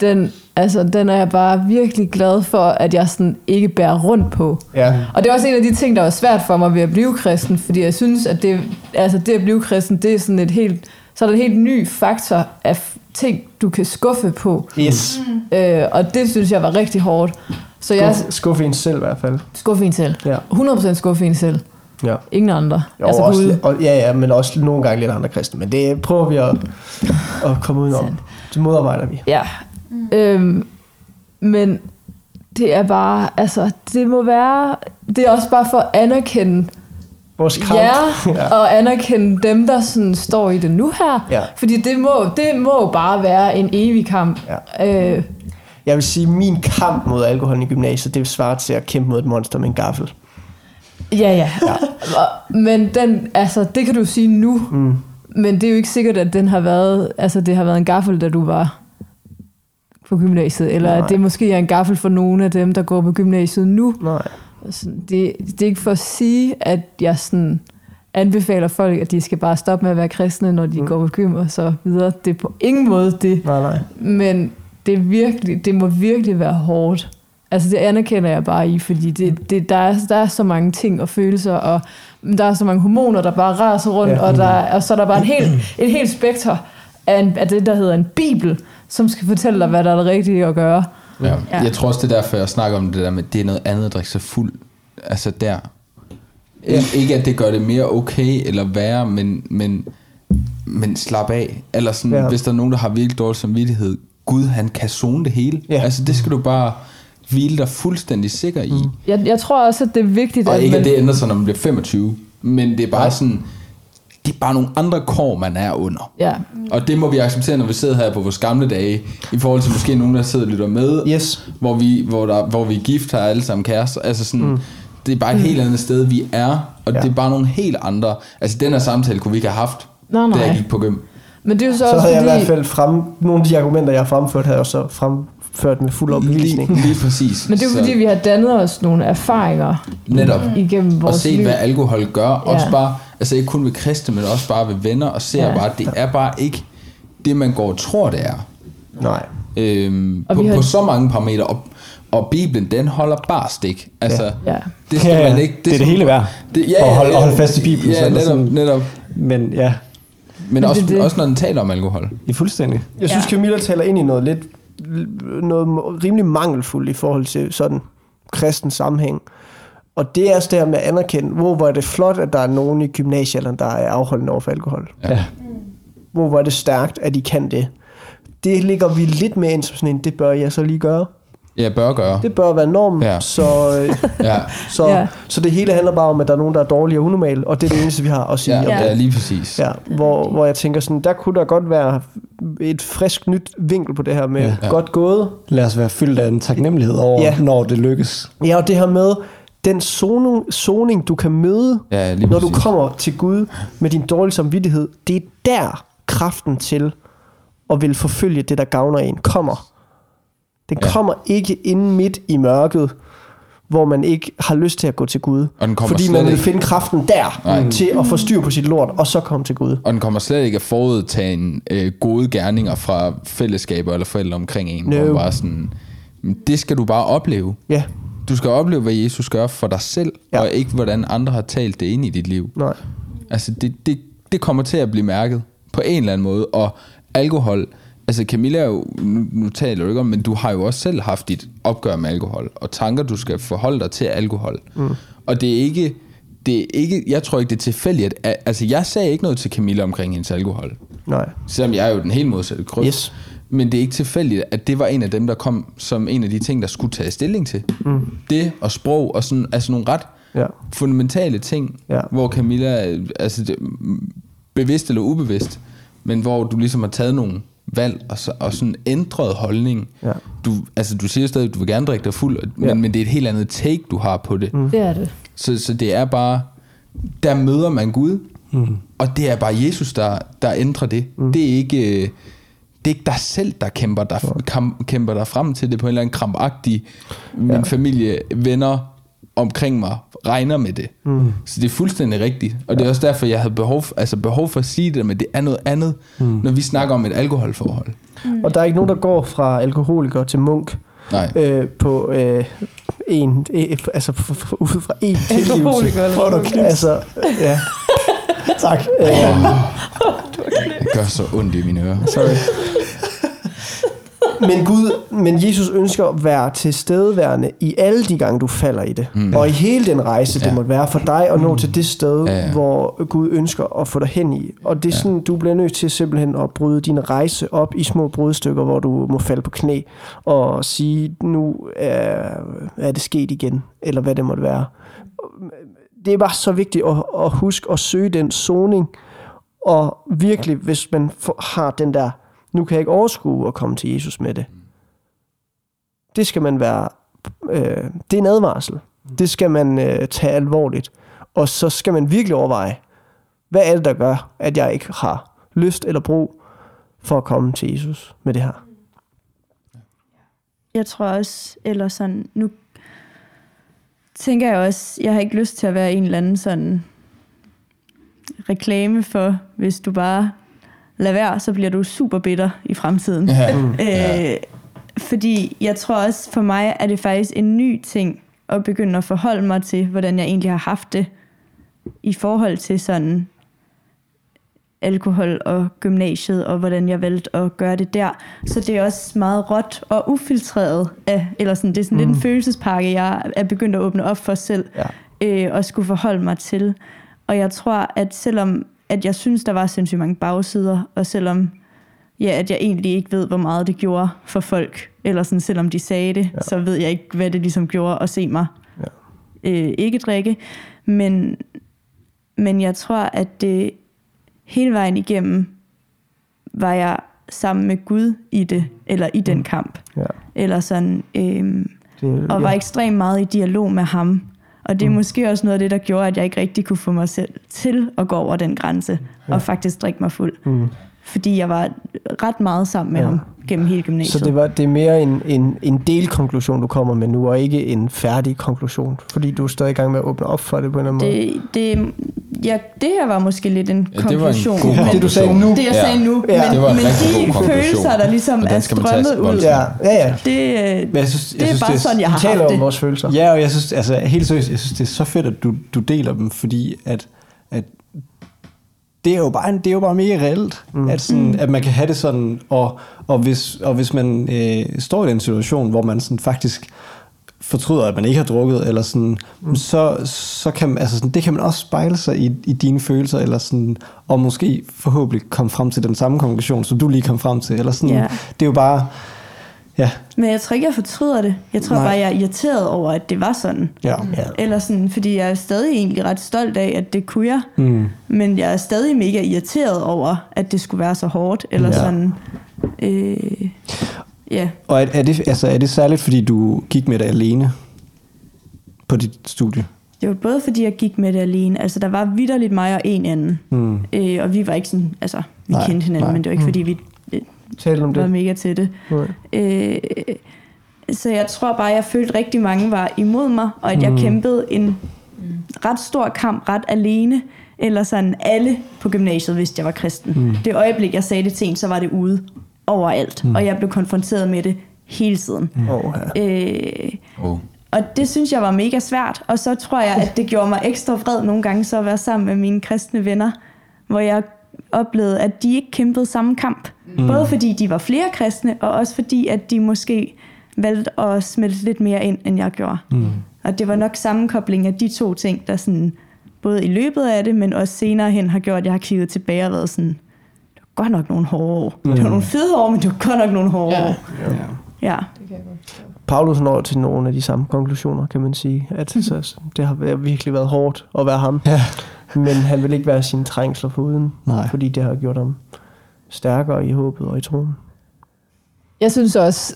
den, altså, den er jeg bare virkelig glad for, at jeg sådan ikke bærer rundt på. Ja. Og det er også en af de ting, der var svært for mig ved at blive kristen, fordi jeg synes, at det, altså det at blive kristen, det er sådan et helt, så er der en helt ny faktor af ting, du kan skuffe på. Yes. Øh, og det synes jeg var rigtig hårdt. Så jeg Skuff, skuffe en selv i hvert fald. skuffe en selv. Ja. 100% skuffe en selv. Ja. Ingen andre. Jo, altså også, Gud. og, ja, ja, men også nogle gange lidt andre kristne. Men det prøver vi at, at komme ud om. Sandt. Det modarbejder vi. Ja. Øhm, men det er bare, altså, det må være, det er også bare for at anerkende Vores kamp. Ja, ja. og anerkende dem, der sådan står i det nu her. Ja. Fordi det må, det må bare være en evig kamp. Ja. Øh, Jeg vil sige, at min kamp mod alkohol i gymnasiet, det vil svare til at kæmpe mod et monster med en gaffel. ja, ja. ja. Men den, altså, det kan du sige nu. Mm. Men det er jo ikke sikkert, at den har været, altså, det har været en gaffel, da du var på gymnasiet, eller Nej. at det måske er en gaffel for nogle af dem, der går på gymnasiet nu. Nej. Altså, det, det er ikke for at sige, at jeg sådan anbefaler folk, at de skal bare stoppe med at være kristne, når de mm. går på gym og så videre. Det er på ingen måde det. Nej, nej. Men det, er virkelig, det må virkelig være hårdt. Altså det anerkender jeg bare i, fordi det, det, der, er, der er så mange ting og følelser, og der er så mange hormoner, der bare raser rundt, Ja. og, der, er- og så er der bare en helt, et helt spekter af, en, af det, der hedder en bibel, som skal fortælle dig, hvad der er det rigtige at gøre. Ja. Ja. Jeg tror også, det er derfor, jeg snakker om det der med, det er noget andet at drikke sig fuld. Altså der. Ja. Ja. Ikke at det gør det mere okay eller værre, men, men, men slap af. Eller sådan, Ja. ja. hvis der er nogen, der har virkelig dårlig samvittighed, Gud han kan zone det hele. Ja. Altså det skal du bare hvile dig fuldstændig sikker i. Mm. Jeg, jeg tror også, at det er vigtigt, Og at ikke man... at det ændrer sig, når man bliver 25. Men det er bare sådan, det er bare nogle andre kår, man er under. Ja, Og det må vi acceptere, når vi sidder her på vores gamle dage, i forhold til måske nogen, der sidder og lytter med, Yes. hvor, vi, hvor, der, hvor vi er gift, har alle sammen kærester. Altså sådan, mm. det er bare et helt andet sted, vi er, og Ja. det er bare nogle helt andre. Altså den her samtale kunne vi ikke have haft, Nej, nej. da jeg gik på gym. men det er jo så, Så også havde jeg i fordi... hvert fald frem, nogle af de argumenter, jeg har fremført, havde jeg også fremført med fuld overbevisning. Lige, lige præcis. Men det er jo Så fordi, vi har dannet os nogle erfaringer Netop. igennem Og vores se, liv. hvad alkohol gør. Ja. Også bare, altså ikke kun ved kristne, men også bare ved venner, og ser Ja. ja. bare, at det er bare ikke det, man går og tror, det er. Nej. Øhm, Og på, har- på så mange parametre. Og, og Bibelen, den holder bare stik. Altså, Ja. det skal Ja, ja. man ikke... Det er det hele værd. Det, ja, At holde- ja, holde fast i Bibelen, Ja, så det netop, sådan- netop. Men ja, Men, det er også, det. også når den taler om alkohol. i fuldstændig. Jeg synes, Ja. Camilla taler ind i noget lidt noget rimelig mangelfuldt i forhold til sådan kristen sammenhæng. Og det er også det her med at anerkende, hvor hvor er det flot, at der er nogen i gymnasiealderen, der er afholdende over for alkohol. Ja. Hvor hvor er det stærkt, at de kan det. Det ligger vi lidt mere ind som sådan en, det bør jeg så lige gøre. Ja, bør gøre. Det bør være normen, Ja. så, øh, Ja, så, Ja. så det hele handler bare om, at der er nogen, der er dårlige og unormale, og det er det eneste, vi har at sige ja, om ja. det. ja, lige præcis. Ja, hvor, hvor jeg tænker sådan, der kunne der godt være et frisk nyt vinkel på det her med Ja. godt gået. Lad os være fyldt af en taknemmelighed over, ja. når det lykkes. Ja, og det her med den zoning, zoning du kan møde, Ja, når du præcis. kommer til Gud med din dårlige samvittighed, det er der kraften til at vil forfølge det, der gavner en, kommer. Den Ja. kommer ikke ind midt i mørket, hvor man ikke har lyst til at gå til Gud. Og den fordi man vil finde kraften der Nej. til at få styr på sit lort, og så komme til Gud. Og den kommer slet ikke af forudtagen øh, gode gerninger fra fællesskaber eller forældre omkring en. No. Hvor man bare sådan, "Men det skal du bare opleve. Ja, Du skal opleve, hvad Jesus gør for dig selv, Ja. og ikke hvordan andre har talt det ind i dit liv. nej. Altså, det, det, det kommer til at blive mærket på en eller anden måde. Og alkohol, altså Camilla er jo, nu, nu taler du ikke om, men du har jo også selv haft dit opgør med alkohol, og tanker, du skal forholde dig til alkohol. Mm. Og det er ikke, det er ikke, jeg tror ikke, det er tilfældigt. At, altså, jeg sagde ikke noget til Camilla omkring hendes alkohol. Nej. Selvom jeg er jo den helt modsatte grøft. Yes. Men det er ikke tilfældigt, at det var en af dem, der kom som en af de ting, der skulle tage stilling til. Mm. Det og sprog og sådan, altså nogle ret Ja. fundamentale ting, Ja. hvor Camilla, altså det, bevidst eller ubevidst, men hvor du ligesom har taget nogle valg og, så, og sådan ændret holdning. Ja. Du, altså du siger stadig, at du vil gerne drikke dig fuld, men, Ja. men det er et helt andet take, du har på det. Mm. Det er det. Så, så det er bare, der møder man Gud, mm. og det er bare Jesus, der, der ændrer det. Mm. Det er ikke... øh, Det er ikke dig selv, der kæmper dig, kam, kæmper dig frem til det på en eller anden krampagtig, min Ja. familie, venner omkring mig regner med det. Mm. Så det er fuldstændig rigtigt. Og det er også derfor, jeg havde behov, for, altså behov for at sige det, men det er noget andet, mm. når vi snakker om et alkoholforhold. Og der er ikke nogen, der går fra alkoholiker til munk Nej. øh, på øh, en, øh, altså ud fra en tilgivelse. Alkoholiker eller munk. Altså, ja. tak. Øh, Det gør så ondt i mine ører. sorry. Men Gud, men Jesus ønsker at være tilstedeværende i alle de gange, du falder i det. Mm. Og i hele den rejse, det Ja. måtte være for dig at nå til det sted, Ja, ja. hvor Gud ønsker at få dig hen i. Og det er sådan, du bliver nødt til simpelthen at bryde din rejse op i små brudstykker, hvor du må falde på knæ og sige, nu er, er det sket igen, eller hvad det måtte være. Det er bare så vigtigt at, at huske at søge den zoning, og virkelig, hvis man har den der, nu kan jeg ikke overskue at komme til Jesus med det. Det skal man være, øh, det er en advarsel. Det skal man øh, tage alvorligt. Og så skal man virkelig overveje, hvad er det, der gør, at jeg ikke har lyst eller brug for at komme til Jesus med det her. jeg tror også, eller sådan, nu tænker jeg også, jeg har ikke lyst til at være en eller anden sådan reklame for, hvis du bare lader være, så bliver du super bitter i fremtiden. Ja. Øh, fordi jeg tror også, for mig er det faktisk en ny ting at begynde at forholde mig til, hvordan jeg egentlig har haft det i forhold til sådan alkohol og gymnasiet, og hvordan jeg valgte at gøre det der. Så det er også meget råt og ufiltreret, af, eller sådan, det er sådan mm. lidt en følelsespakke, jeg er begyndt at åbne op for selv, Ja. øh, og skulle forholde mig til. Og jeg tror, at selvom at jeg synes, der var sindssygt mange bagside, og selvom ja, at jeg egentlig ikke ved, hvor meget det gjorde for folk, eller sådan, selvom de sagde det, ja. så ved jeg ikke, hvad det ligesom gjorde at se mig Ja. øh, ikke drikke. Men, men jeg tror, at det hele vejen igennem var jeg sammen med Gud i det, eller i den kamp. Ja. Eller sådan, øhm, Det, og var ja. ekstremt meget i dialog med ham. Og det er mm. måske også noget af det, der gjorde, at jeg ikke rigtig kunne få mig selv til at gå over den grænse, ja. og faktisk drikke mig fuld. Mm. Fordi jeg var ret meget sammen med Ja. ham gennem hele gymnasiet. Så det, var, det er mere en, en, en delkonklusion, du kommer med nu, og ikke en færdig konklusion, fordi du er stadig i gang med at åbne op for det på en eller anden måde. det, det, ja, det her var måske lidt en Ja, det var en konklusion. god men- Det, du sagde nu. Det, jeg Ja. sagde nu. Ja. Men, Det var en men de konklusion. følelser, der ligesom er strømmet ud. Ja, ja, ja. det, øh, Men jeg synes, det er jeg synes, bare sådan, jeg har haft om det. vores følelser. Ja, og jeg synes, altså helt seriøst, jeg synes, det er så fedt, at du, du deler dem, fordi at, at det er jo bare, det er jo bare mega reelt, mm. at, sådan, at man kan have det sådan, og, og, hvis, og hvis man øh, står i den situation, hvor man sådan faktisk fortryder, at man ikke har drukket, eller sådan, mm. så, så kan, altså sådan, det kan man også spejle sig i, i dine følelser, eller sådan, og måske forhåbentlig komme frem til den samme konklusion, som du lige kom frem til. Eller sådan, Ja. Det er jo bare, ja, Men jeg tror ikke, jeg fortryder det. Jeg tror Nej. bare, jeg er irriteret over, at det var sådan. ja. Ja. Eller sådan, fordi jeg er stadig egentlig ret stolt af, at det kunne jeg. Mm. Men jeg er stadig mega irriteret over, at det skulle være så hårdt. Eller Ja. sådan... Øh, ja. Og er, er, det, altså, er det særligt, fordi du gik med det alene på dit studie? Det var både fordi, jeg gik med det alene. Altså, der var vidderligt mig og en anden. Mm. Øh, og vi var ikke sådan... Altså, vi Nej, kendte hinanden, nej. nej. men det var ikke, fordi vi øh, Tal om var det. mega til det. Nej. Øh, så jeg tror bare, jeg følte rigtig mange var imod mig, og at jeg kæmpede en ret stor kamp ret alene. Eller sådan alle på gymnasiet vidste, jeg var kristen. Mm. Det øjeblik, jeg sagde det til en, så var det ude overalt. Mm. Og jeg blev konfronteret med det hele tiden. Mm. Oh, ja. Øh, Oh. og det synes jeg var mega svært. Og så tror jeg, at det gjorde mig ekstra vred nogle gange så at være sammen med mine kristne venner, hvor jeg oplevede, at de ikke kæmpede samme kamp. Mm. Både fordi de var flere kristne, og også fordi, at de måske valgte at smelte lidt mere ind, end jeg gjorde. Mm. Og det var nok sammenkobling af de to ting, der sådan, både i løbet af det, men også senere hen har gjort, at jeg har kigget tilbage og været sådan, det var godt nok nogle hårde år. Mm. Det var nogle fede år, men det var godt nok nogle hårde Ja. år. Ja. Paulus når til nogle af de samme konklusioner, kan man sige. At så, det har virkelig været hårdt at være ham. Ja. Men han vil ikke være sine trængsler foruden, Nej. fordi det har gjort ham stærkere i håbet og i troen. Jeg synes også,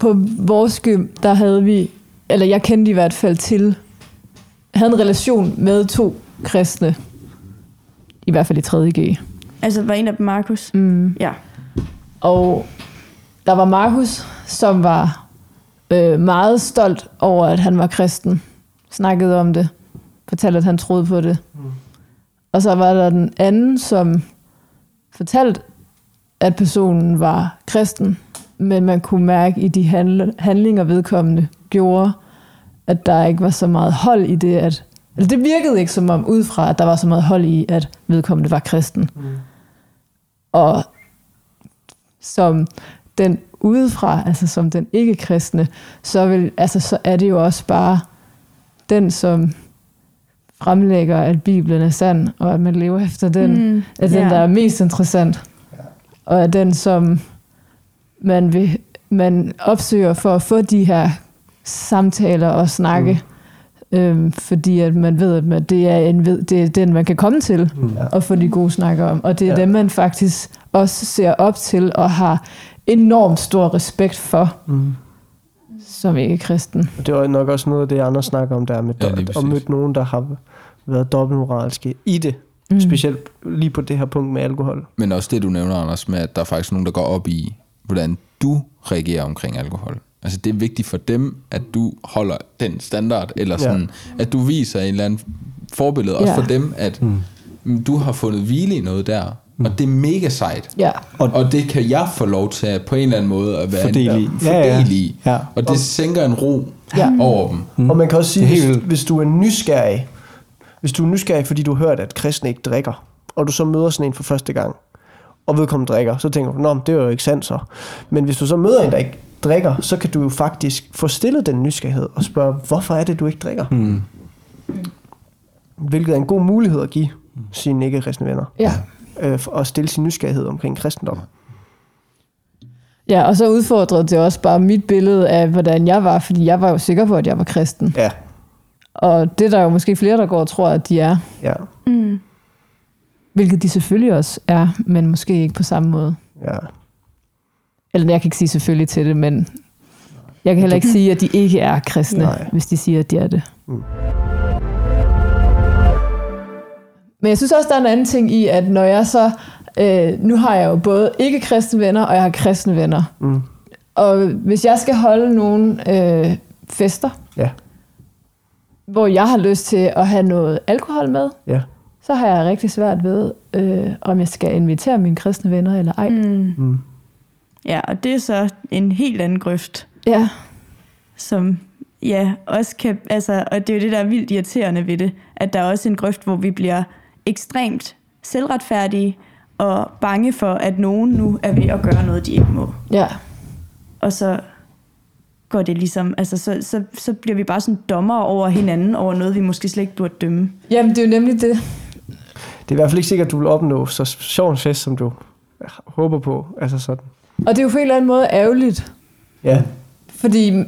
på vores gym, der havde vi, eller jeg kendte i hvert fald til, havde en relation med to kristne. I hvert fald i 3.G. Altså, var en af dem Markus? Mm. Ja. Og der var Markus, som var øh, meget stolt over, at han var kristen. Snakkede om det. Fortalte, at han troede på det. Og så var der den anden, som fortalte, at personen var kristen. Men man kunne mærke i de handl- handlinger, vedkommende gjorde, at der ikke var så meget hold i det, at eller det virkede ikke som om udefra, at der var så meget hold i, at vedkommende var kristen. Mm. Og som den udefra, altså som den ikke-kristne, så, vil, altså, så er det jo også bare den, som fremlægger, at Bibelen er sand, og at man lever efter den, Mm, er den, ja. der er mest interessant. Og er den, som man, vil, man opsøger for at få de her samtaler og snakke, mm. øhm, fordi at man ved, at man, det, er en, ved- det er den, man kan komme til Mm. og få de gode snakker om. Og det er ja. dem, man faktisk også ser op til og har enormt stor respekt for, Mm. Som ikke er kristen. Og det var nok også noget af det, andre snakker om, der med Ja, ja, præcis. møde nogen, der har været dobbeltmoralske i det. Mm. Specielt lige på det her punkt med alkohol. Men også det, du nævner, Anders, med at der er faktisk nogen, der går op i, hvordan du reagerer omkring alkohol. Altså det er vigtigt for dem, at du holder den standard, eller Ja. sådan, at du viser en eller anden forbillede, også Ja. for dem, at mm. du har fundet hvile i noget der, og det er mega sejt. Ja. Og, og det kan jeg få lov til at på en eller anden måde at være Fordele i. Ja, ja. Ja. Og det sænker en ro Ja. over dem. Mm. Og man kan også sige, hvis, hvis du er nysgerrig, hvis du er nysgerrig, fordi du har hørt, at kristne ikke drikker, og du så møder sådan en for første gang, og vedkommende drikker, så tænker du, nå, det er jo ikke sandt så. Men hvis du så møder en, der ikke drikker, så kan du jo faktisk få stillet den nysgerrighed og spørge, hvorfor er det, du ikke drikker? Mm. Hvilket er en god mulighed at give sine ikke-kristne venner. Ja. Øh, at stille sin nysgerrighed omkring kristendom. ja, og så udfordrede det også bare mit billede af, hvordan jeg var, fordi jeg var jo sikker på, at jeg var kristen. Ja, Og det er der jo måske flere, der går og tror, at de er. ja, Mm. Hvilket de selvfølgelig også er, men måske ikke på samme måde. ja. Eller jeg kan ikke sige selvfølgelig til det, men jeg kan heller ikke sige, at de ikke er kristne, Nej. hvis de siger, at de er det. Mm. Men jeg synes også, der er en anden ting i, at når jeg så... Øh, nu har jeg jo både ikke-kristne venner, og jeg har kristne venner. Mm. Og hvis jeg skal holde nogle øh, fester, Ja, hvor jeg har lyst til at have noget alkohol med, ja. så har jeg rigtig svært ved, øh, om jeg skal invitere mine kristne venner eller ej. Mm. Mm. Ja, og det er så en helt anden grøft, Ja, som ja, også kan, altså, og det er jo det, der er vildt irriterende ved det, at der er også en grøft, hvor vi bliver ekstremt selvretfærdige og bange for, at nogen nu er ved at gøre noget, de ikke må. ja, Og så går det ligesom, altså så, så, så bliver vi bare sådan dommer over hinanden, over noget, vi måske slet ikke burde dømme. Jamen, det er jo nemlig det. Det er i hvert fald ikke sikkert, at du vil opnå så sjov en fest, som du håber på. Altså sådan. Og det er jo på en eller anden måde ærgerligt. Ja. Fordi øh,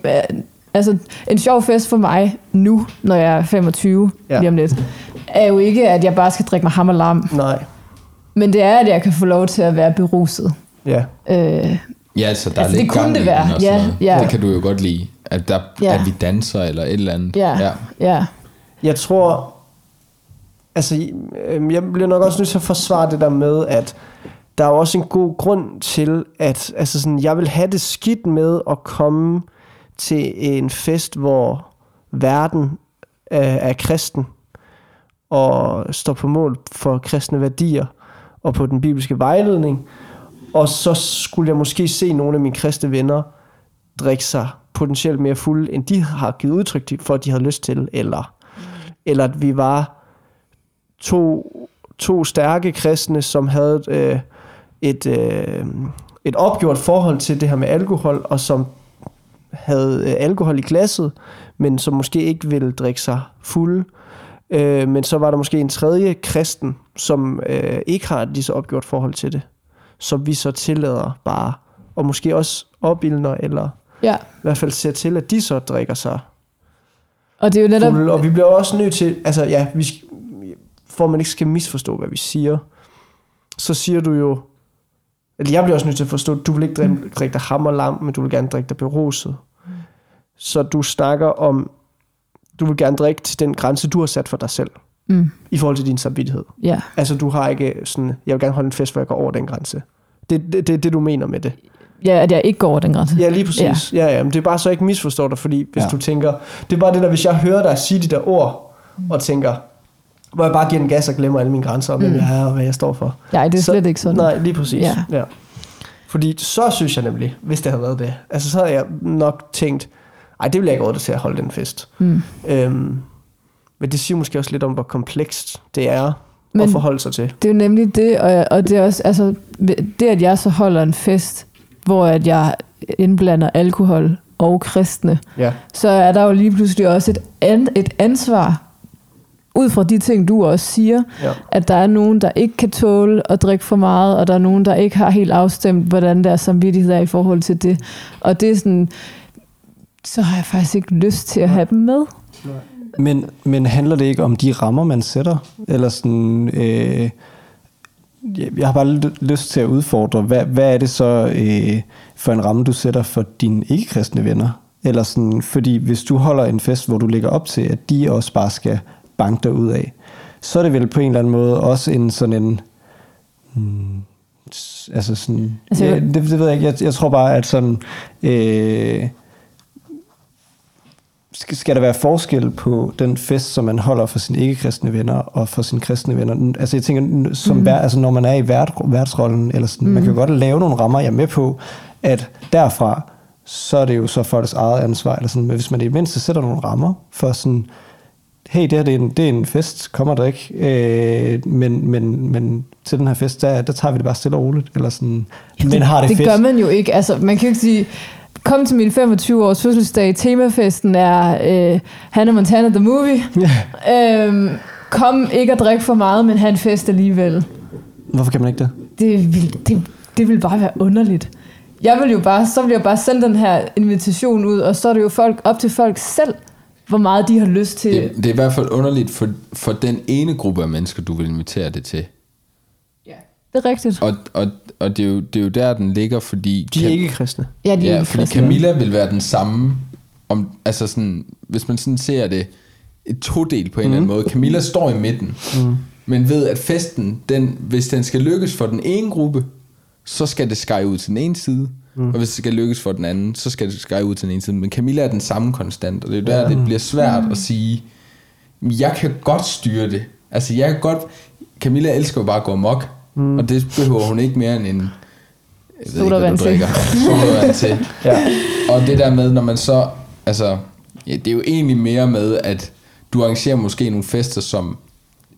altså, en sjov fest for mig nu, når jeg er 25 Ja. ja. lige om lidt, er jo ikke, at jeg bare skal drikke mig ham og lam. Nej. Men det er, at jeg kan få lov til at være beruset. Ja. Øh, Ja, altså der Altså, er det lidt kunne gang det være. Ja, ja. Det kan du jo godt lide. At, der, Ja. at vi danser eller et eller andet. ja, ja. ja. Jeg tror, altså, øhm, jeg bliver nok også nødt til at forsvare det der med, at der er også en god grund til, at altså sådan, jeg vil have det skidt med at komme til en fest, hvor verden er, er kristen og står på mål for kristne værdier og på den bibelske vejledning. Og så skulle jeg måske se nogle af mine kristne venner drikke sig potentielt mere fulde, end de har givet udtryk for, at de havde lyst til, eller, eller at vi var to, to stærke kristne, som havde øh, et, øh, et opgjort forhold til det her med alkohol, og som havde øh, alkohol i glasset, men som måske ikke ville drikke sig fulde. Øh, men så var der måske en tredje kristen, som øh, ikke har et lige så opgjort forhold til det, som vi så tillader bare, og måske også opildner, eller ja. i hvert fald ser til, at de så drikker sig Og det er jo netop... fulde. Og vi bliver også nødt til, altså ja, vi, for at man ikke skal misforstå, hvad vi siger, så siger du jo, eller jeg bliver også nødt til at forstå, du vil ikke drikke, drikke dig ham og lam, men du vil gerne drikke dig beruset. Så du snakker om, du vil gerne drikke til den grænse, du har sat for dig selv, Mm, i forhold til din samvittighed. ja. Altså du har ikke sådan, jeg vil gerne holde en fest, hvor jeg går over den grænse. Det er det, det, det, du mener med det. ja, at jeg ikke går over den grænse. Ja, lige præcis. Ja. Ja, ja, men det er bare så ikke misforstår dig, fordi hvis ja. Du tænker, det er bare det der, hvis jeg hører dig sige de der ord, og tænker, hvor jeg bare giver den gas og glemmer alle mine grænser, og hvem Mm. jeg er, og hvad jeg står for. Nej, det er Så- slet ikke sådan. Nej, lige præcis. Ja. Ja. ja. Fordi så synes jeg nemlig, hvis det havde været det, altså så havde jeg nok tænkt, ej, det vil jeg ikke råde til at holde den fest. Mm. Øhm, men det siger måske også lidt om, hvor komplekst det er Men- at forholde sig til. Det er jo nemlig det, og, og det er også, altså, det at jeg så holder en fest, hvor at jeg indblander alkohol og kristne, Ja, så er der jo lige pludselig også et, an, et ansvar, ud fra de ting, du også siger, ja. at der er nogen, der ikke kan tåle at drikke for meget, og der er nogen, der ikke har helt afstemt, hvordan deres samvittighed er i forhold til det. Og det er sådan, så har jeg faktisk ikke lyst til at have dem med. Men, men handler det ikke om de rammer, man sætter? Eller sådan... Øh, jeg- har bare lyst til at udfordre, hvad, hvad er det så øh, for en ramme, du sætter for dine ikke-kristne venner? Eller sådan, fordi hvis du holder en fest, hvor du lægger op til, at de også bare skal banke dig ud af, så er det vel på en eller anden måde også en sådan en... Hmm, altså sådan... Altså, ja, jeg- det, det ved jeg ikke. Jeg, jeg tror bare, at sådan... Øh, skal, skal der være forskel på den fest, som man holder for sine ikke-kristne venner og for sine kristne venner? Altså jeg tænker, som mm. altså, når man er i vært, værtsrollen, eller sådan, mm. man kan godt lave nogle rammer, jeg er med på, at derfra, så er det jo så folks eget ansvar, eller sådan, men hvis man i det mindste sætter nogle rammer for sådan, hey, det her det er, en, det er en fest, kommer der ikke, øh, men, men, men til den her fest, der, der tager vi det bare stille og roligt, eller sådan, men har det, det fedt. gør man jo ikke. Altså, man kan jo ikke sige, kom til min 25-års fødselsdag, temafesten er øh, Hannah Montana The Movie. øhm, kom ikke at drikke for meget, men have en fest alligevel. Hvorfor kan man ikke det? Det vil, det, det vil bare være underligt. Jeg vil jo bare, så vil jeg bare sende den her invitation ud, og så er det jo folk, op til folk selv, hvor meget de har lyst til. Det, det er i hvert fald underligt for, for den ene gruppe af mennesker, du vil invitere det til. Det er rigtigt. Og, og, og det, er jo, det er jo der, den ligger, fordi... De er ikke kristne. Ja, de er ja, ikke fordi kristne. Camilla vil være den samme, om, altså sådan, hvis man sådan ser det et todel på en eller anden måde. Camilla står i midten, mm. men ved at festen, den, hvis den skal lykkes for den ene gruppe, så skal det skære ud til den ene side, mm. og hvis det skal lykkes for den anden, så skal det skære ud til den ene side. Men Camilla er den samme konstant, og det er jo der, det bliver svært at sige, jeg kan godt styre det. Altså, jeg kan godt... Camilla elsker jo bare at gå amok, mm. og det behøver hun ikke mere end en... Jeg ved ikke, hvad Sodavand til. Sodavand til. Ja. Og det der med, når man så... Altså, ja, det er jo egentlig mere med, at du arrangerer måske nogle fester, som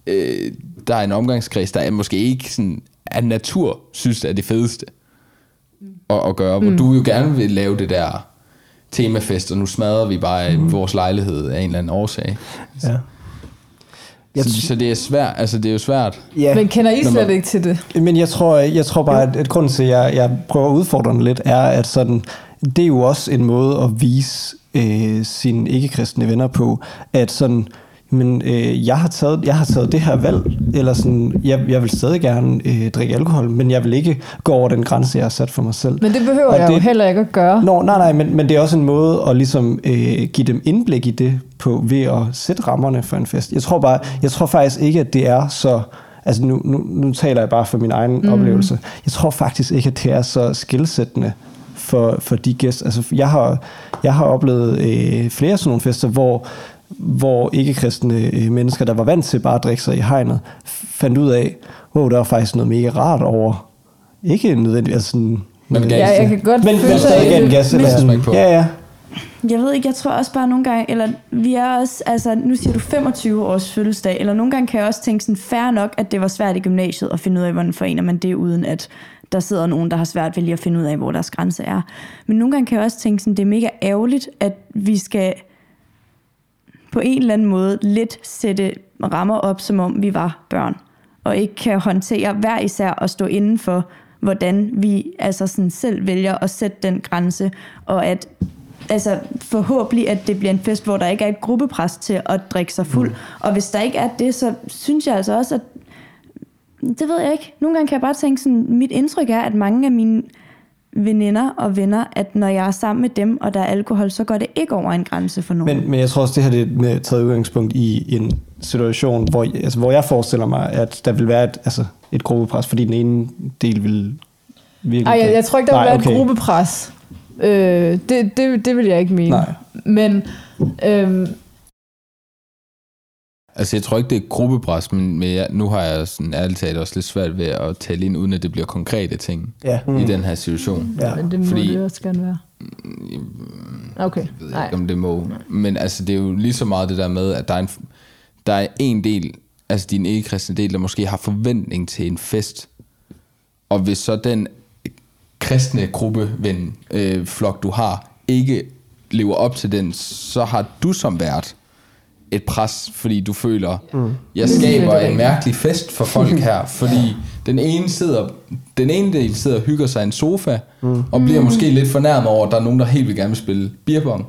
øh, der er en omgangskreds, der er måske ikke sådan, af natur synes er det fedeste at, at gøre. Hvor du jo gerne vil lave det der temafest, og nu smadrer vi bare mm. vores lejlighed af en eller anden årsag. Ja. Jeg Så, t- så det er svært, altså det er jo svært. ja. Men kender I slet ikke til det? Men jeg tror, jeg tror bare, at, at grunden til, at jeg, jeg prøver at udfordre den lidt, er, at sådan, det er jo også en måde at vise øh, sine ikke-kristne venner på, at sådan, men øh, jeg, har taget, jeg har taget det her valg, eller sådan, jeg, jeg vil stadig gerne øh, drikke alkohol, men jeg vil ikke gå over den grænse, jeg har sat for mig selv. Men det behøver Og jeg jo det- heller ikke at gøre. Nå, nej, nej, men, men det er også en måde at ligesom øh, give dem indblik i det på ved at sætte rammerne for en fest. Jeg tror bare, jeg tror faktisk ikke, at det er så altså nu, nu, nu taler jeg bare for min egen mm. oplevelse. Jeg tror faktisk ikke, at det er så skilsættende for, for de gæster. Altså, jeg har, jeg har oplevet øh, flere sådan nogle fester, hvor, hvor ikke-kristne øh, mennesker, der var vant til bare at drikke sig i hegnet, fandt ud af, wow, der var faktisk noget mega rart over. Ikke nødvendigt, altså sådan, Men gas. Ja, jeg kan godt men, føle men sig stadig i en det. gas. Eller Men- sådan, på. ja, ja. Jeg ved ikke, jeg tror også bare nogle gange, eller vi er også, altså nu siger du 25 års fødselsdag, eller nogle gange kan jeg også tænke sådan, fair nok, at det var svært i gymnasiet at finde ud af, hvordan forener man det, uden at der sidder nogen, der har svært ved lige at finde ud af, hvor deres grænse er. Men nogle gange kan jeg også tænke sådan, det er mega ærgerligt, at vi skal på en eller anden måde lidt sætte rammer op, som om vi var børn, og ikke kan håndtere hver især og stå inden for, hvordan vi altså sådan selv vælger at sætte den grænse, og at altså forhåbentlig, at det bliver en fest, hvor der ikke er et gruppepres til at drikke sig fuld. Mm. Og hvis der ikke er det, så synes jeg altså også, at det ved jeg ikke. Nogle gange kan jeg bare tænke sådan, mit indtryk er, at mange af mine veninder og venner, at når jeg er sammen med dem, og der er alkohol, så går det ikke over en grænse for nogen. Men, men jeg tror også, det her det er med taget udgangspunkt i en situation, hvor, altså, hvor jeg forestiller mig, at der vil være et, altså, et gruppepres, fordi den ene del vil virkelig... Ej, jeg, jeg tror ikke, der vil være et gruppepres. Øh, det, det, det vil jeg ikke mene. Nej. Men øhm, Altså, jeg tror ikke, det er gruppepres, men, men jeg, nu har jeg sådan ærligt talt også lidt svært ved at tale ind, uden at det bliver konkrete ting Ja. mm. i den her situation. Ja. men det må Fordi- det også gerne være. Okay, Jeg ved nej. ikke, om det må. Men altså, det er jo lige så meget det der med, at der er en, der er en del, altså din ikke-kristne del, der måske har forventning til en fest. Og hvis så den kristne gruppe, ven, øh, flok, du har, ikke lever op til den, så har du som vært et pres, fordi du føler, mm. jeg skaber en mærkelig fest for folk her, fordi den ene sidder, den ene del sidder og hygger sig i en sofa, mm. og bliver måske lidt fornærmet over, at der er nogen, der helt vil gerne vil spille beerbong,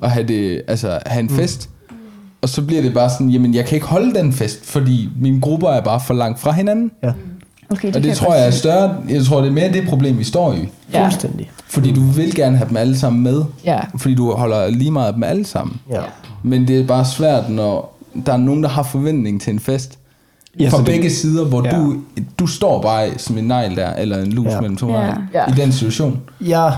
og have, det, altså, have en fest. Og så bliver det bare sådan, jamen jeg kan ikke holde den fest, fordi mine grupper er bare for langt fra hinanden. Ja. Okay, Og kan det tror jeg er større, jeg tror det er mere det problem, vi står i. Ja. Fuldstændig. Fordi du vil gerne have dem alle sammen med. Ja. Fordi du holder lige meget af dem alle sammen. Ja. Men det er bare svært, når der er nogen, der har forventning til en fest. Ja, fra det- begge sider, hvor Ja. du, du står bare som en negl der, eller en lus Ja. mellem to ja. Ja. i den situation. Jeg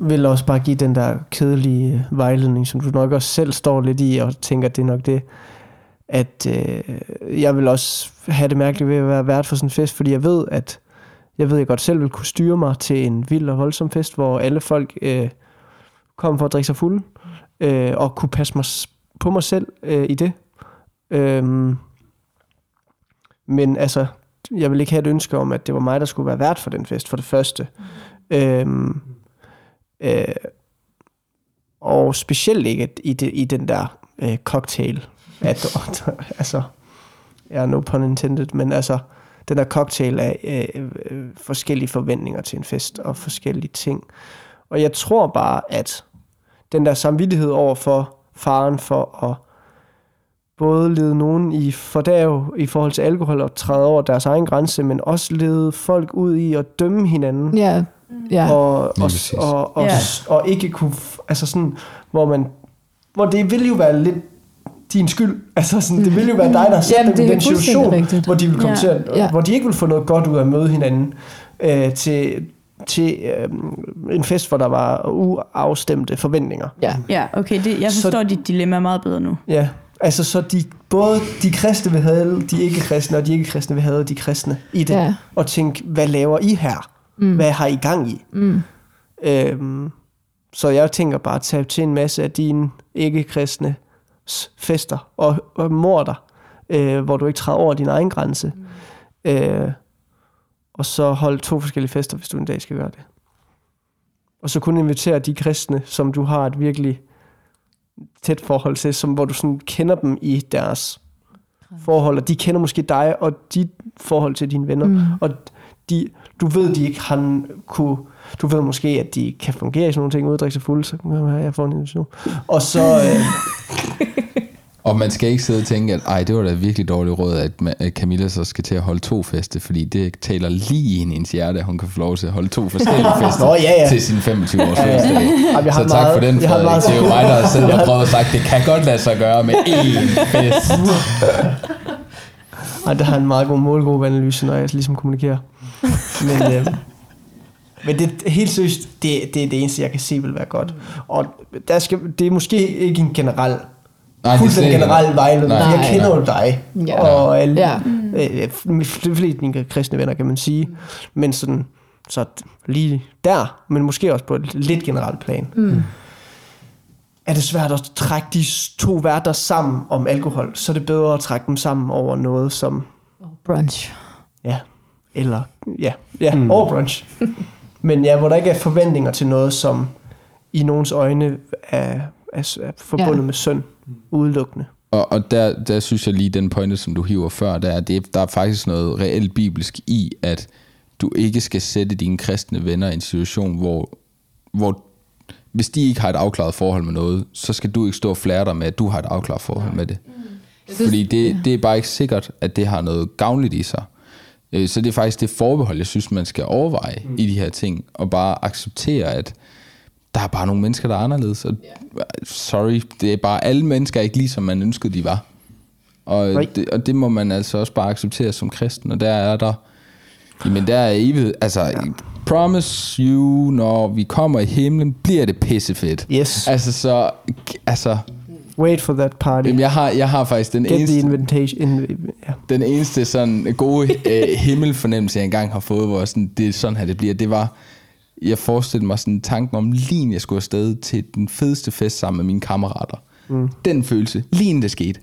vil også bare give den der kedelige vejledning, som du nok også selv står lidt i, og tænker, at det er nok det, at øh, jeg vil også have det mærkeligt ved at være vært for sådan en fest, fordi jeg ved, at jeg ved, at jeg godt selv vil kunne styre mig til en vild og voldsom fest, hvor alle folk øh, kommer for at drikke sig fulde, øh, og kunne passe mig på mig selv øh, i det. Øhm, men altså, jeg vil ikke have et ønske om, at det var mig, der skulle være vært for den fest, for det første. Øhm, øh, og specielt ikke i, det, i den der øh, cocktail. At, altså, ja, no pun intended, men altså, den der cocktail af øh, øh, forskellige forventninger til en fest og forskellige ting. Og jeg tror bare, at den der samvittighed over for faren for at både lede nogen i fordav i forhold til alkohol og træde over deres egen grænse, men også lede folk ud i at dømme hinanden Ja, ja. og, og, og, og, Ja. og ikke kunne, altså sådan, hvor man, hvor det ville jo være lidt din skyld, altså sådan, det ville jo være dig, der har sat Jamen, dem i den situation, rigtigt. hvor de vil komme Ja. til at, Ja. hvor de ikke vil få noget godt ud af at møde hinanden øh, til, til øh, en fest, hvor der var uafstemte forventninger. ja. Ja, okay, det, jeg Så- forstår dit dilemma meget bedre nu. Ja, altså så de, både de kristne vil have de ikke-kristne, og de ikke-kristne vil have de kristne i det. Ja. Og tænke, hvad laver I her? Mm. Hvad har I gang i? Mm. Øhm, så jeg tænker bare at tage til en masse af dine ikke-kristne fester og, og morder, øh, hvor du ikke træder over din egen grænse. Mm. Øh, og så holde to forskellige fester, hvis du en dag skal gøre det. Og så kun invitere de kristne, som du har et virkelig tæt forhold til, som, hvor du sådan kender dem i deres forhold, og de kender måske dig og dit forhold til dine venner, mm. og de, du ved, de ikke har kunne, du ved måske, at de kan fungere i sådan nogle ting, uddrikke sig fulde, så kan jeg få en invitation. Og så, øh, Og man skal ikke sidde og tænke, at ej, det var da virkelig dårligt råd, at at Camilla så skal til at holde to feste, fordi det taler lige ind i hendes hjerte, at hun kan få lov til at holde to forskellige fester Nå, ja, ja. til sin 25 års Ja, ja. fødselsdag. Har Så tak meget- for den, Frederik. meget- Det er jo mig, der har siddet og prøvet at sagt, det kan godt lade sig gøre med én fest. ej, der har en meget god målgruppeanalyse, når jeg ligesom kommunikerer. Men, øh, men det er helt seriøst, det, det er det eneste, jeg kan se vil være godt. Og der skal, det er måske ikke en generel Nej, det er fuldstændig slet ikke- generel vejledning. Nej, Jeg kender nej. jo dig, Ja. og alle, Ja. øh, de fleste af mine kristne venner, kan man sige. Men sådan, så lige der, men måske også på et lidt generelt plan. Mm. Er det svært at trække de to værter sammen om alkohol, så er det bedre at trække dem sammen over noget som, Brunch. ja, eller, ja, ja mm. over brunch. men ja, hvor der ikke er forventninger til noget, som i nogens øjne er, er, er forbundet Ja. med synd udelukkende. Og, og der, der synes jeg lige, den pointe, som du hiver før, der er, det, der er faktisk noget reelt bibelsk i, at du ikke skal sætte dine kristne venner i en situation, hvor, hvor hvis de ikke har et afklaret forhold med noget, så skal du ikke stå og flære dig med, at du har et afklaret forhold med det. Fordi det, det er bare ikke sikkert, at det har noget gavnligt i sig. Øh, Så det er faktisk det forbehold, jeg synes, man skal overveje mm. i de her ting, og bare acceptere, at der er bare nogle mennesker, der er anderledes. Og sorry, det er bare alle mennesker er ikke lige, som man ønskede, de var. Og Nej. det, og det må man altså også bare acceptere som kristen, og der er der, jamen der er evigt, altså, ja. promise you, når vi kommer i himlen, bliver det pissefedt. Yes. Altså, så, altså, Wait for that party. jamen, jeg har, jeg har faktisk den Get the eneste, invitation. In, ja. den eneste sådan gode øh, himmelfornemmelse, jeg engang har fået, hvor sådan, det er sådan her, det bliver, det var, jeg forestillede mig sådan tanken om, lige jeg skulle afsted til den fedeste fest sammen med mine kammerater. Mm. Den følelse, lige det skete.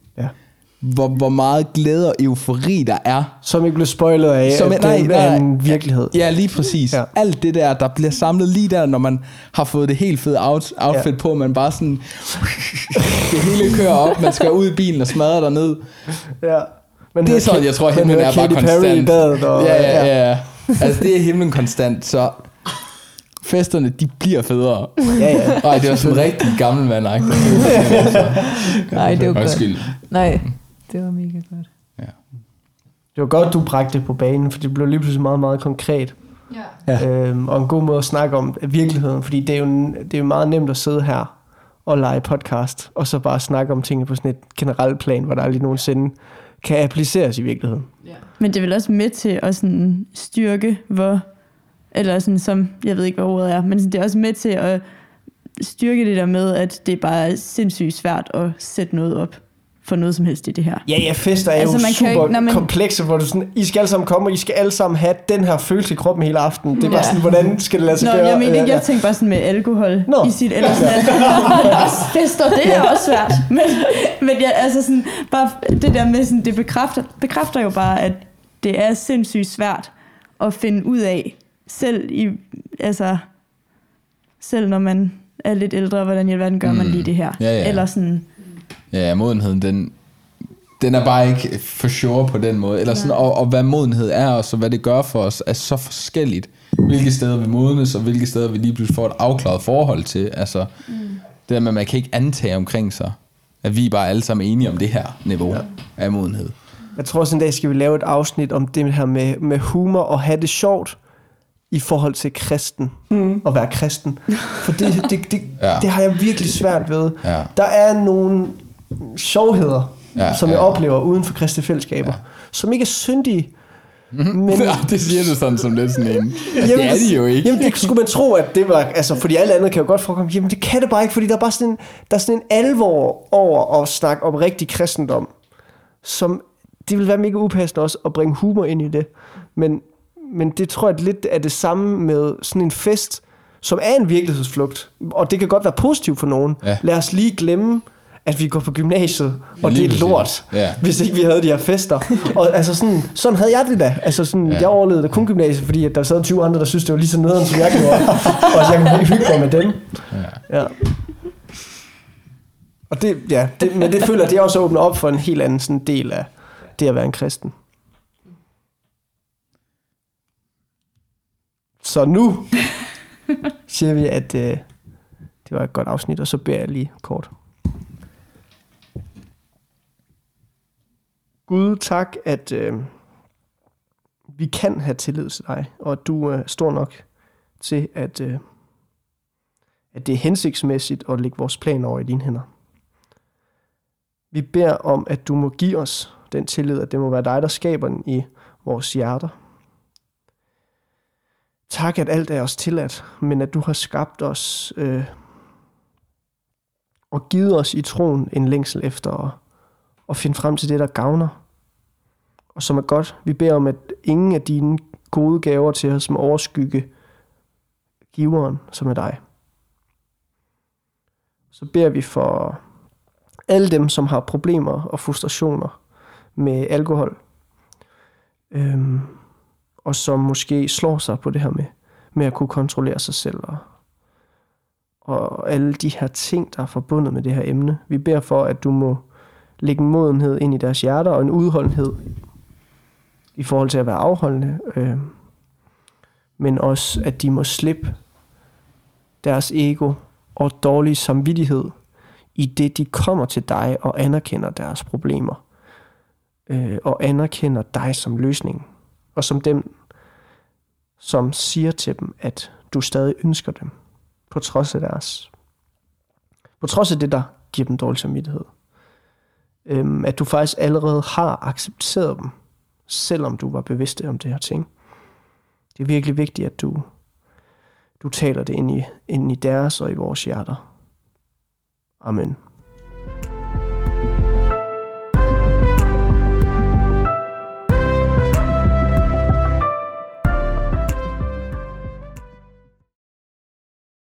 Hvor, hvor meget glæde og eufori der er. Som ikke blev spoilet af, Som- at nej, det nej. er en virkelighed. Ja, lige præcis. Ja. Alt det der, der bliver samlet lige der, når man har fået det helt fede out, outfit Ja. på, man bare sådan, det hele kører op, man skal ud i bilen og smadre der ned. Ja. Men Det er sådan, jeg tror, himlen er bare Katy konstant. Perry i badet. Og, ja, ja, ja, ja. Altså, det er himlen konstant, så festerne, de bliver federe. ja, ja. Ej, det var sådan en rigtig gammel mand Nej, det var godt. Undskyld. Nej, det var mega godt. Det var godt, du bragte det på banen, for det blev lige pludselig meget, meget konkret. Ja. Ja. Øhm, og en god måde at snakke om virkeligheden, fordi det er, jo, det er jo meget nemt at sidde her og lege podcast, og så bare snakke om tingene på sådan et generelt plan, hvor der aldrig nogensinde kan appliceres i virkeligheden. Men det er vel også med til at sådan styrke, hvor eller sådan som, jeg ved ikke, hvad ordet er, men det er også med til at styrke det der med, at det er bare sindssygt svært at sætte noget op for noget som helst i det her. Ja, ja, fester er Altså, jo man super jo ikke- når man- komplekse, hvor du sådan, I skal alle sammen komme, og I skal alle sammen have den her følelse i kroppen hele aften. Det er bare Ja. sådan, hvordan skal det lade sig Nå, gøre? jeg mener ikke, Ja, jeg tænker bare sådan med alkohol Nå. i sit, eller sådan, at fester, det er også svært. Men, men ja, altså sådan, bare det der med sådan, det bekræfter, bekræfter jo bare, at det er sindssygt svært at finde ud af, selv i, altså, selv når man er lidt ældre, hvordan i alverden gør man Mm. lige det her. Ja, ja. Eller sådan, Ja, modenheden, den, den er bare ikke for sure på den måde. Eller sådan, og, og hvad modenhed er også, og hvad det gør for os, er så forskelligt. Hvilke steder vi modnes, og hvilke steder vi lige pludselig får et afklaret forhold til. Altså, mm. det der med, at man kan ikke antage omkring sig, at vi bare alle sammen er enige om det her niveau ja. af modenhed. Jeg tror også en dag skal vi lave et afsnit om det her med, med humor og have det sjovt i forhold til kristen. Mm. At være kristen. For det, det, det, Ja. ja. det har jeg virkelig svært ved. Ja. Der er nogle sjovheder, Ja, ja, som ja. jeg oplever uden for kristne fællesskaber, ja. som ikke er syndige. Men, Ja, det siger du sådan som lidt sådan en. Altså, det er de jo ikke. Jamen, det skulle man tro, at det var... Altså, fordi alle andre kan jo godt forekomme. Jamen, det kan det bare ikke, fordi der er bare sådan en, der er sådan en alvor over at snakke om rigtig kristendom, som det vil være mega upassende også at bringe humor ind i det. Men, men det tror jeg lidt er det samme med sådan en fest, som er en virkelighedsflugt. Og det kan godt være positivt for nogen. Ja. Lad os lige glemme, at vi går på gymnasiet, og lige det er lort, Ja. hvis ikke vi havde de her fester. Og altså sådan, sådan havde jeg det da. Altså sådan, Ja. jeg overlevede da kun gymnasiet, fordi at der sad 20 andre, der synes det var lige så nederen, som jeg gjorde. og så jeg kunne hygge mig med dem. Ja. Ja. Og det, ja, det, men det føler jeg, det også åbner op for en helt anden sådan del af det at være en kristen. Så nu siger vi, at øh, det var et godt afsnit, og så beder jeg lige kort. Gud, tak, at øh, vi kan have tillid til dig, og at du er stor nok til, at, øh, at det er hensigtsmæssigt at lægge vores plan over i dine hænder. Vi beder om, at du må give os den tillid, at det må være dig, der skaber den i vores hjerter. Tak, at alt er os tilladt, men at du har skabt os øh, og givet os i troen en længsel efter at, at finde frem til det, der gavner og som er godt. Vi beder om, at ingen af dine gode gaver til os må overskygge giveren, som er dig. Så beder vi for alle dem, som har problemer og frustrationer med alkohol, øhm, og som måske slår sig på det her med, med at kunne kontrollere sig selv, og, og alle de her ting, der er forbundet med det her emne. Vi beder for, at du må lægge en modenhed ind i deres hjerter, og en udholdenhed i forhold til at være afholdende, øh, men også at de må slippe deres ego og dårlig samvittighed i det, de kommer til dig og anerkender deres problemer, øh, og anerkender dig som løsning, og som dem, som siger til dem, at du stadig ønsker dem, på trods af deres, på trods af det, der giver dem dårlig samvittighed. Øhm, at du faktisk allerede har accepteret dem, selvom du var bevidst om det her ting. Det er virkelig vigtigt, at du, du taler det ind i, ind i deres og i vores hjerter. Amen.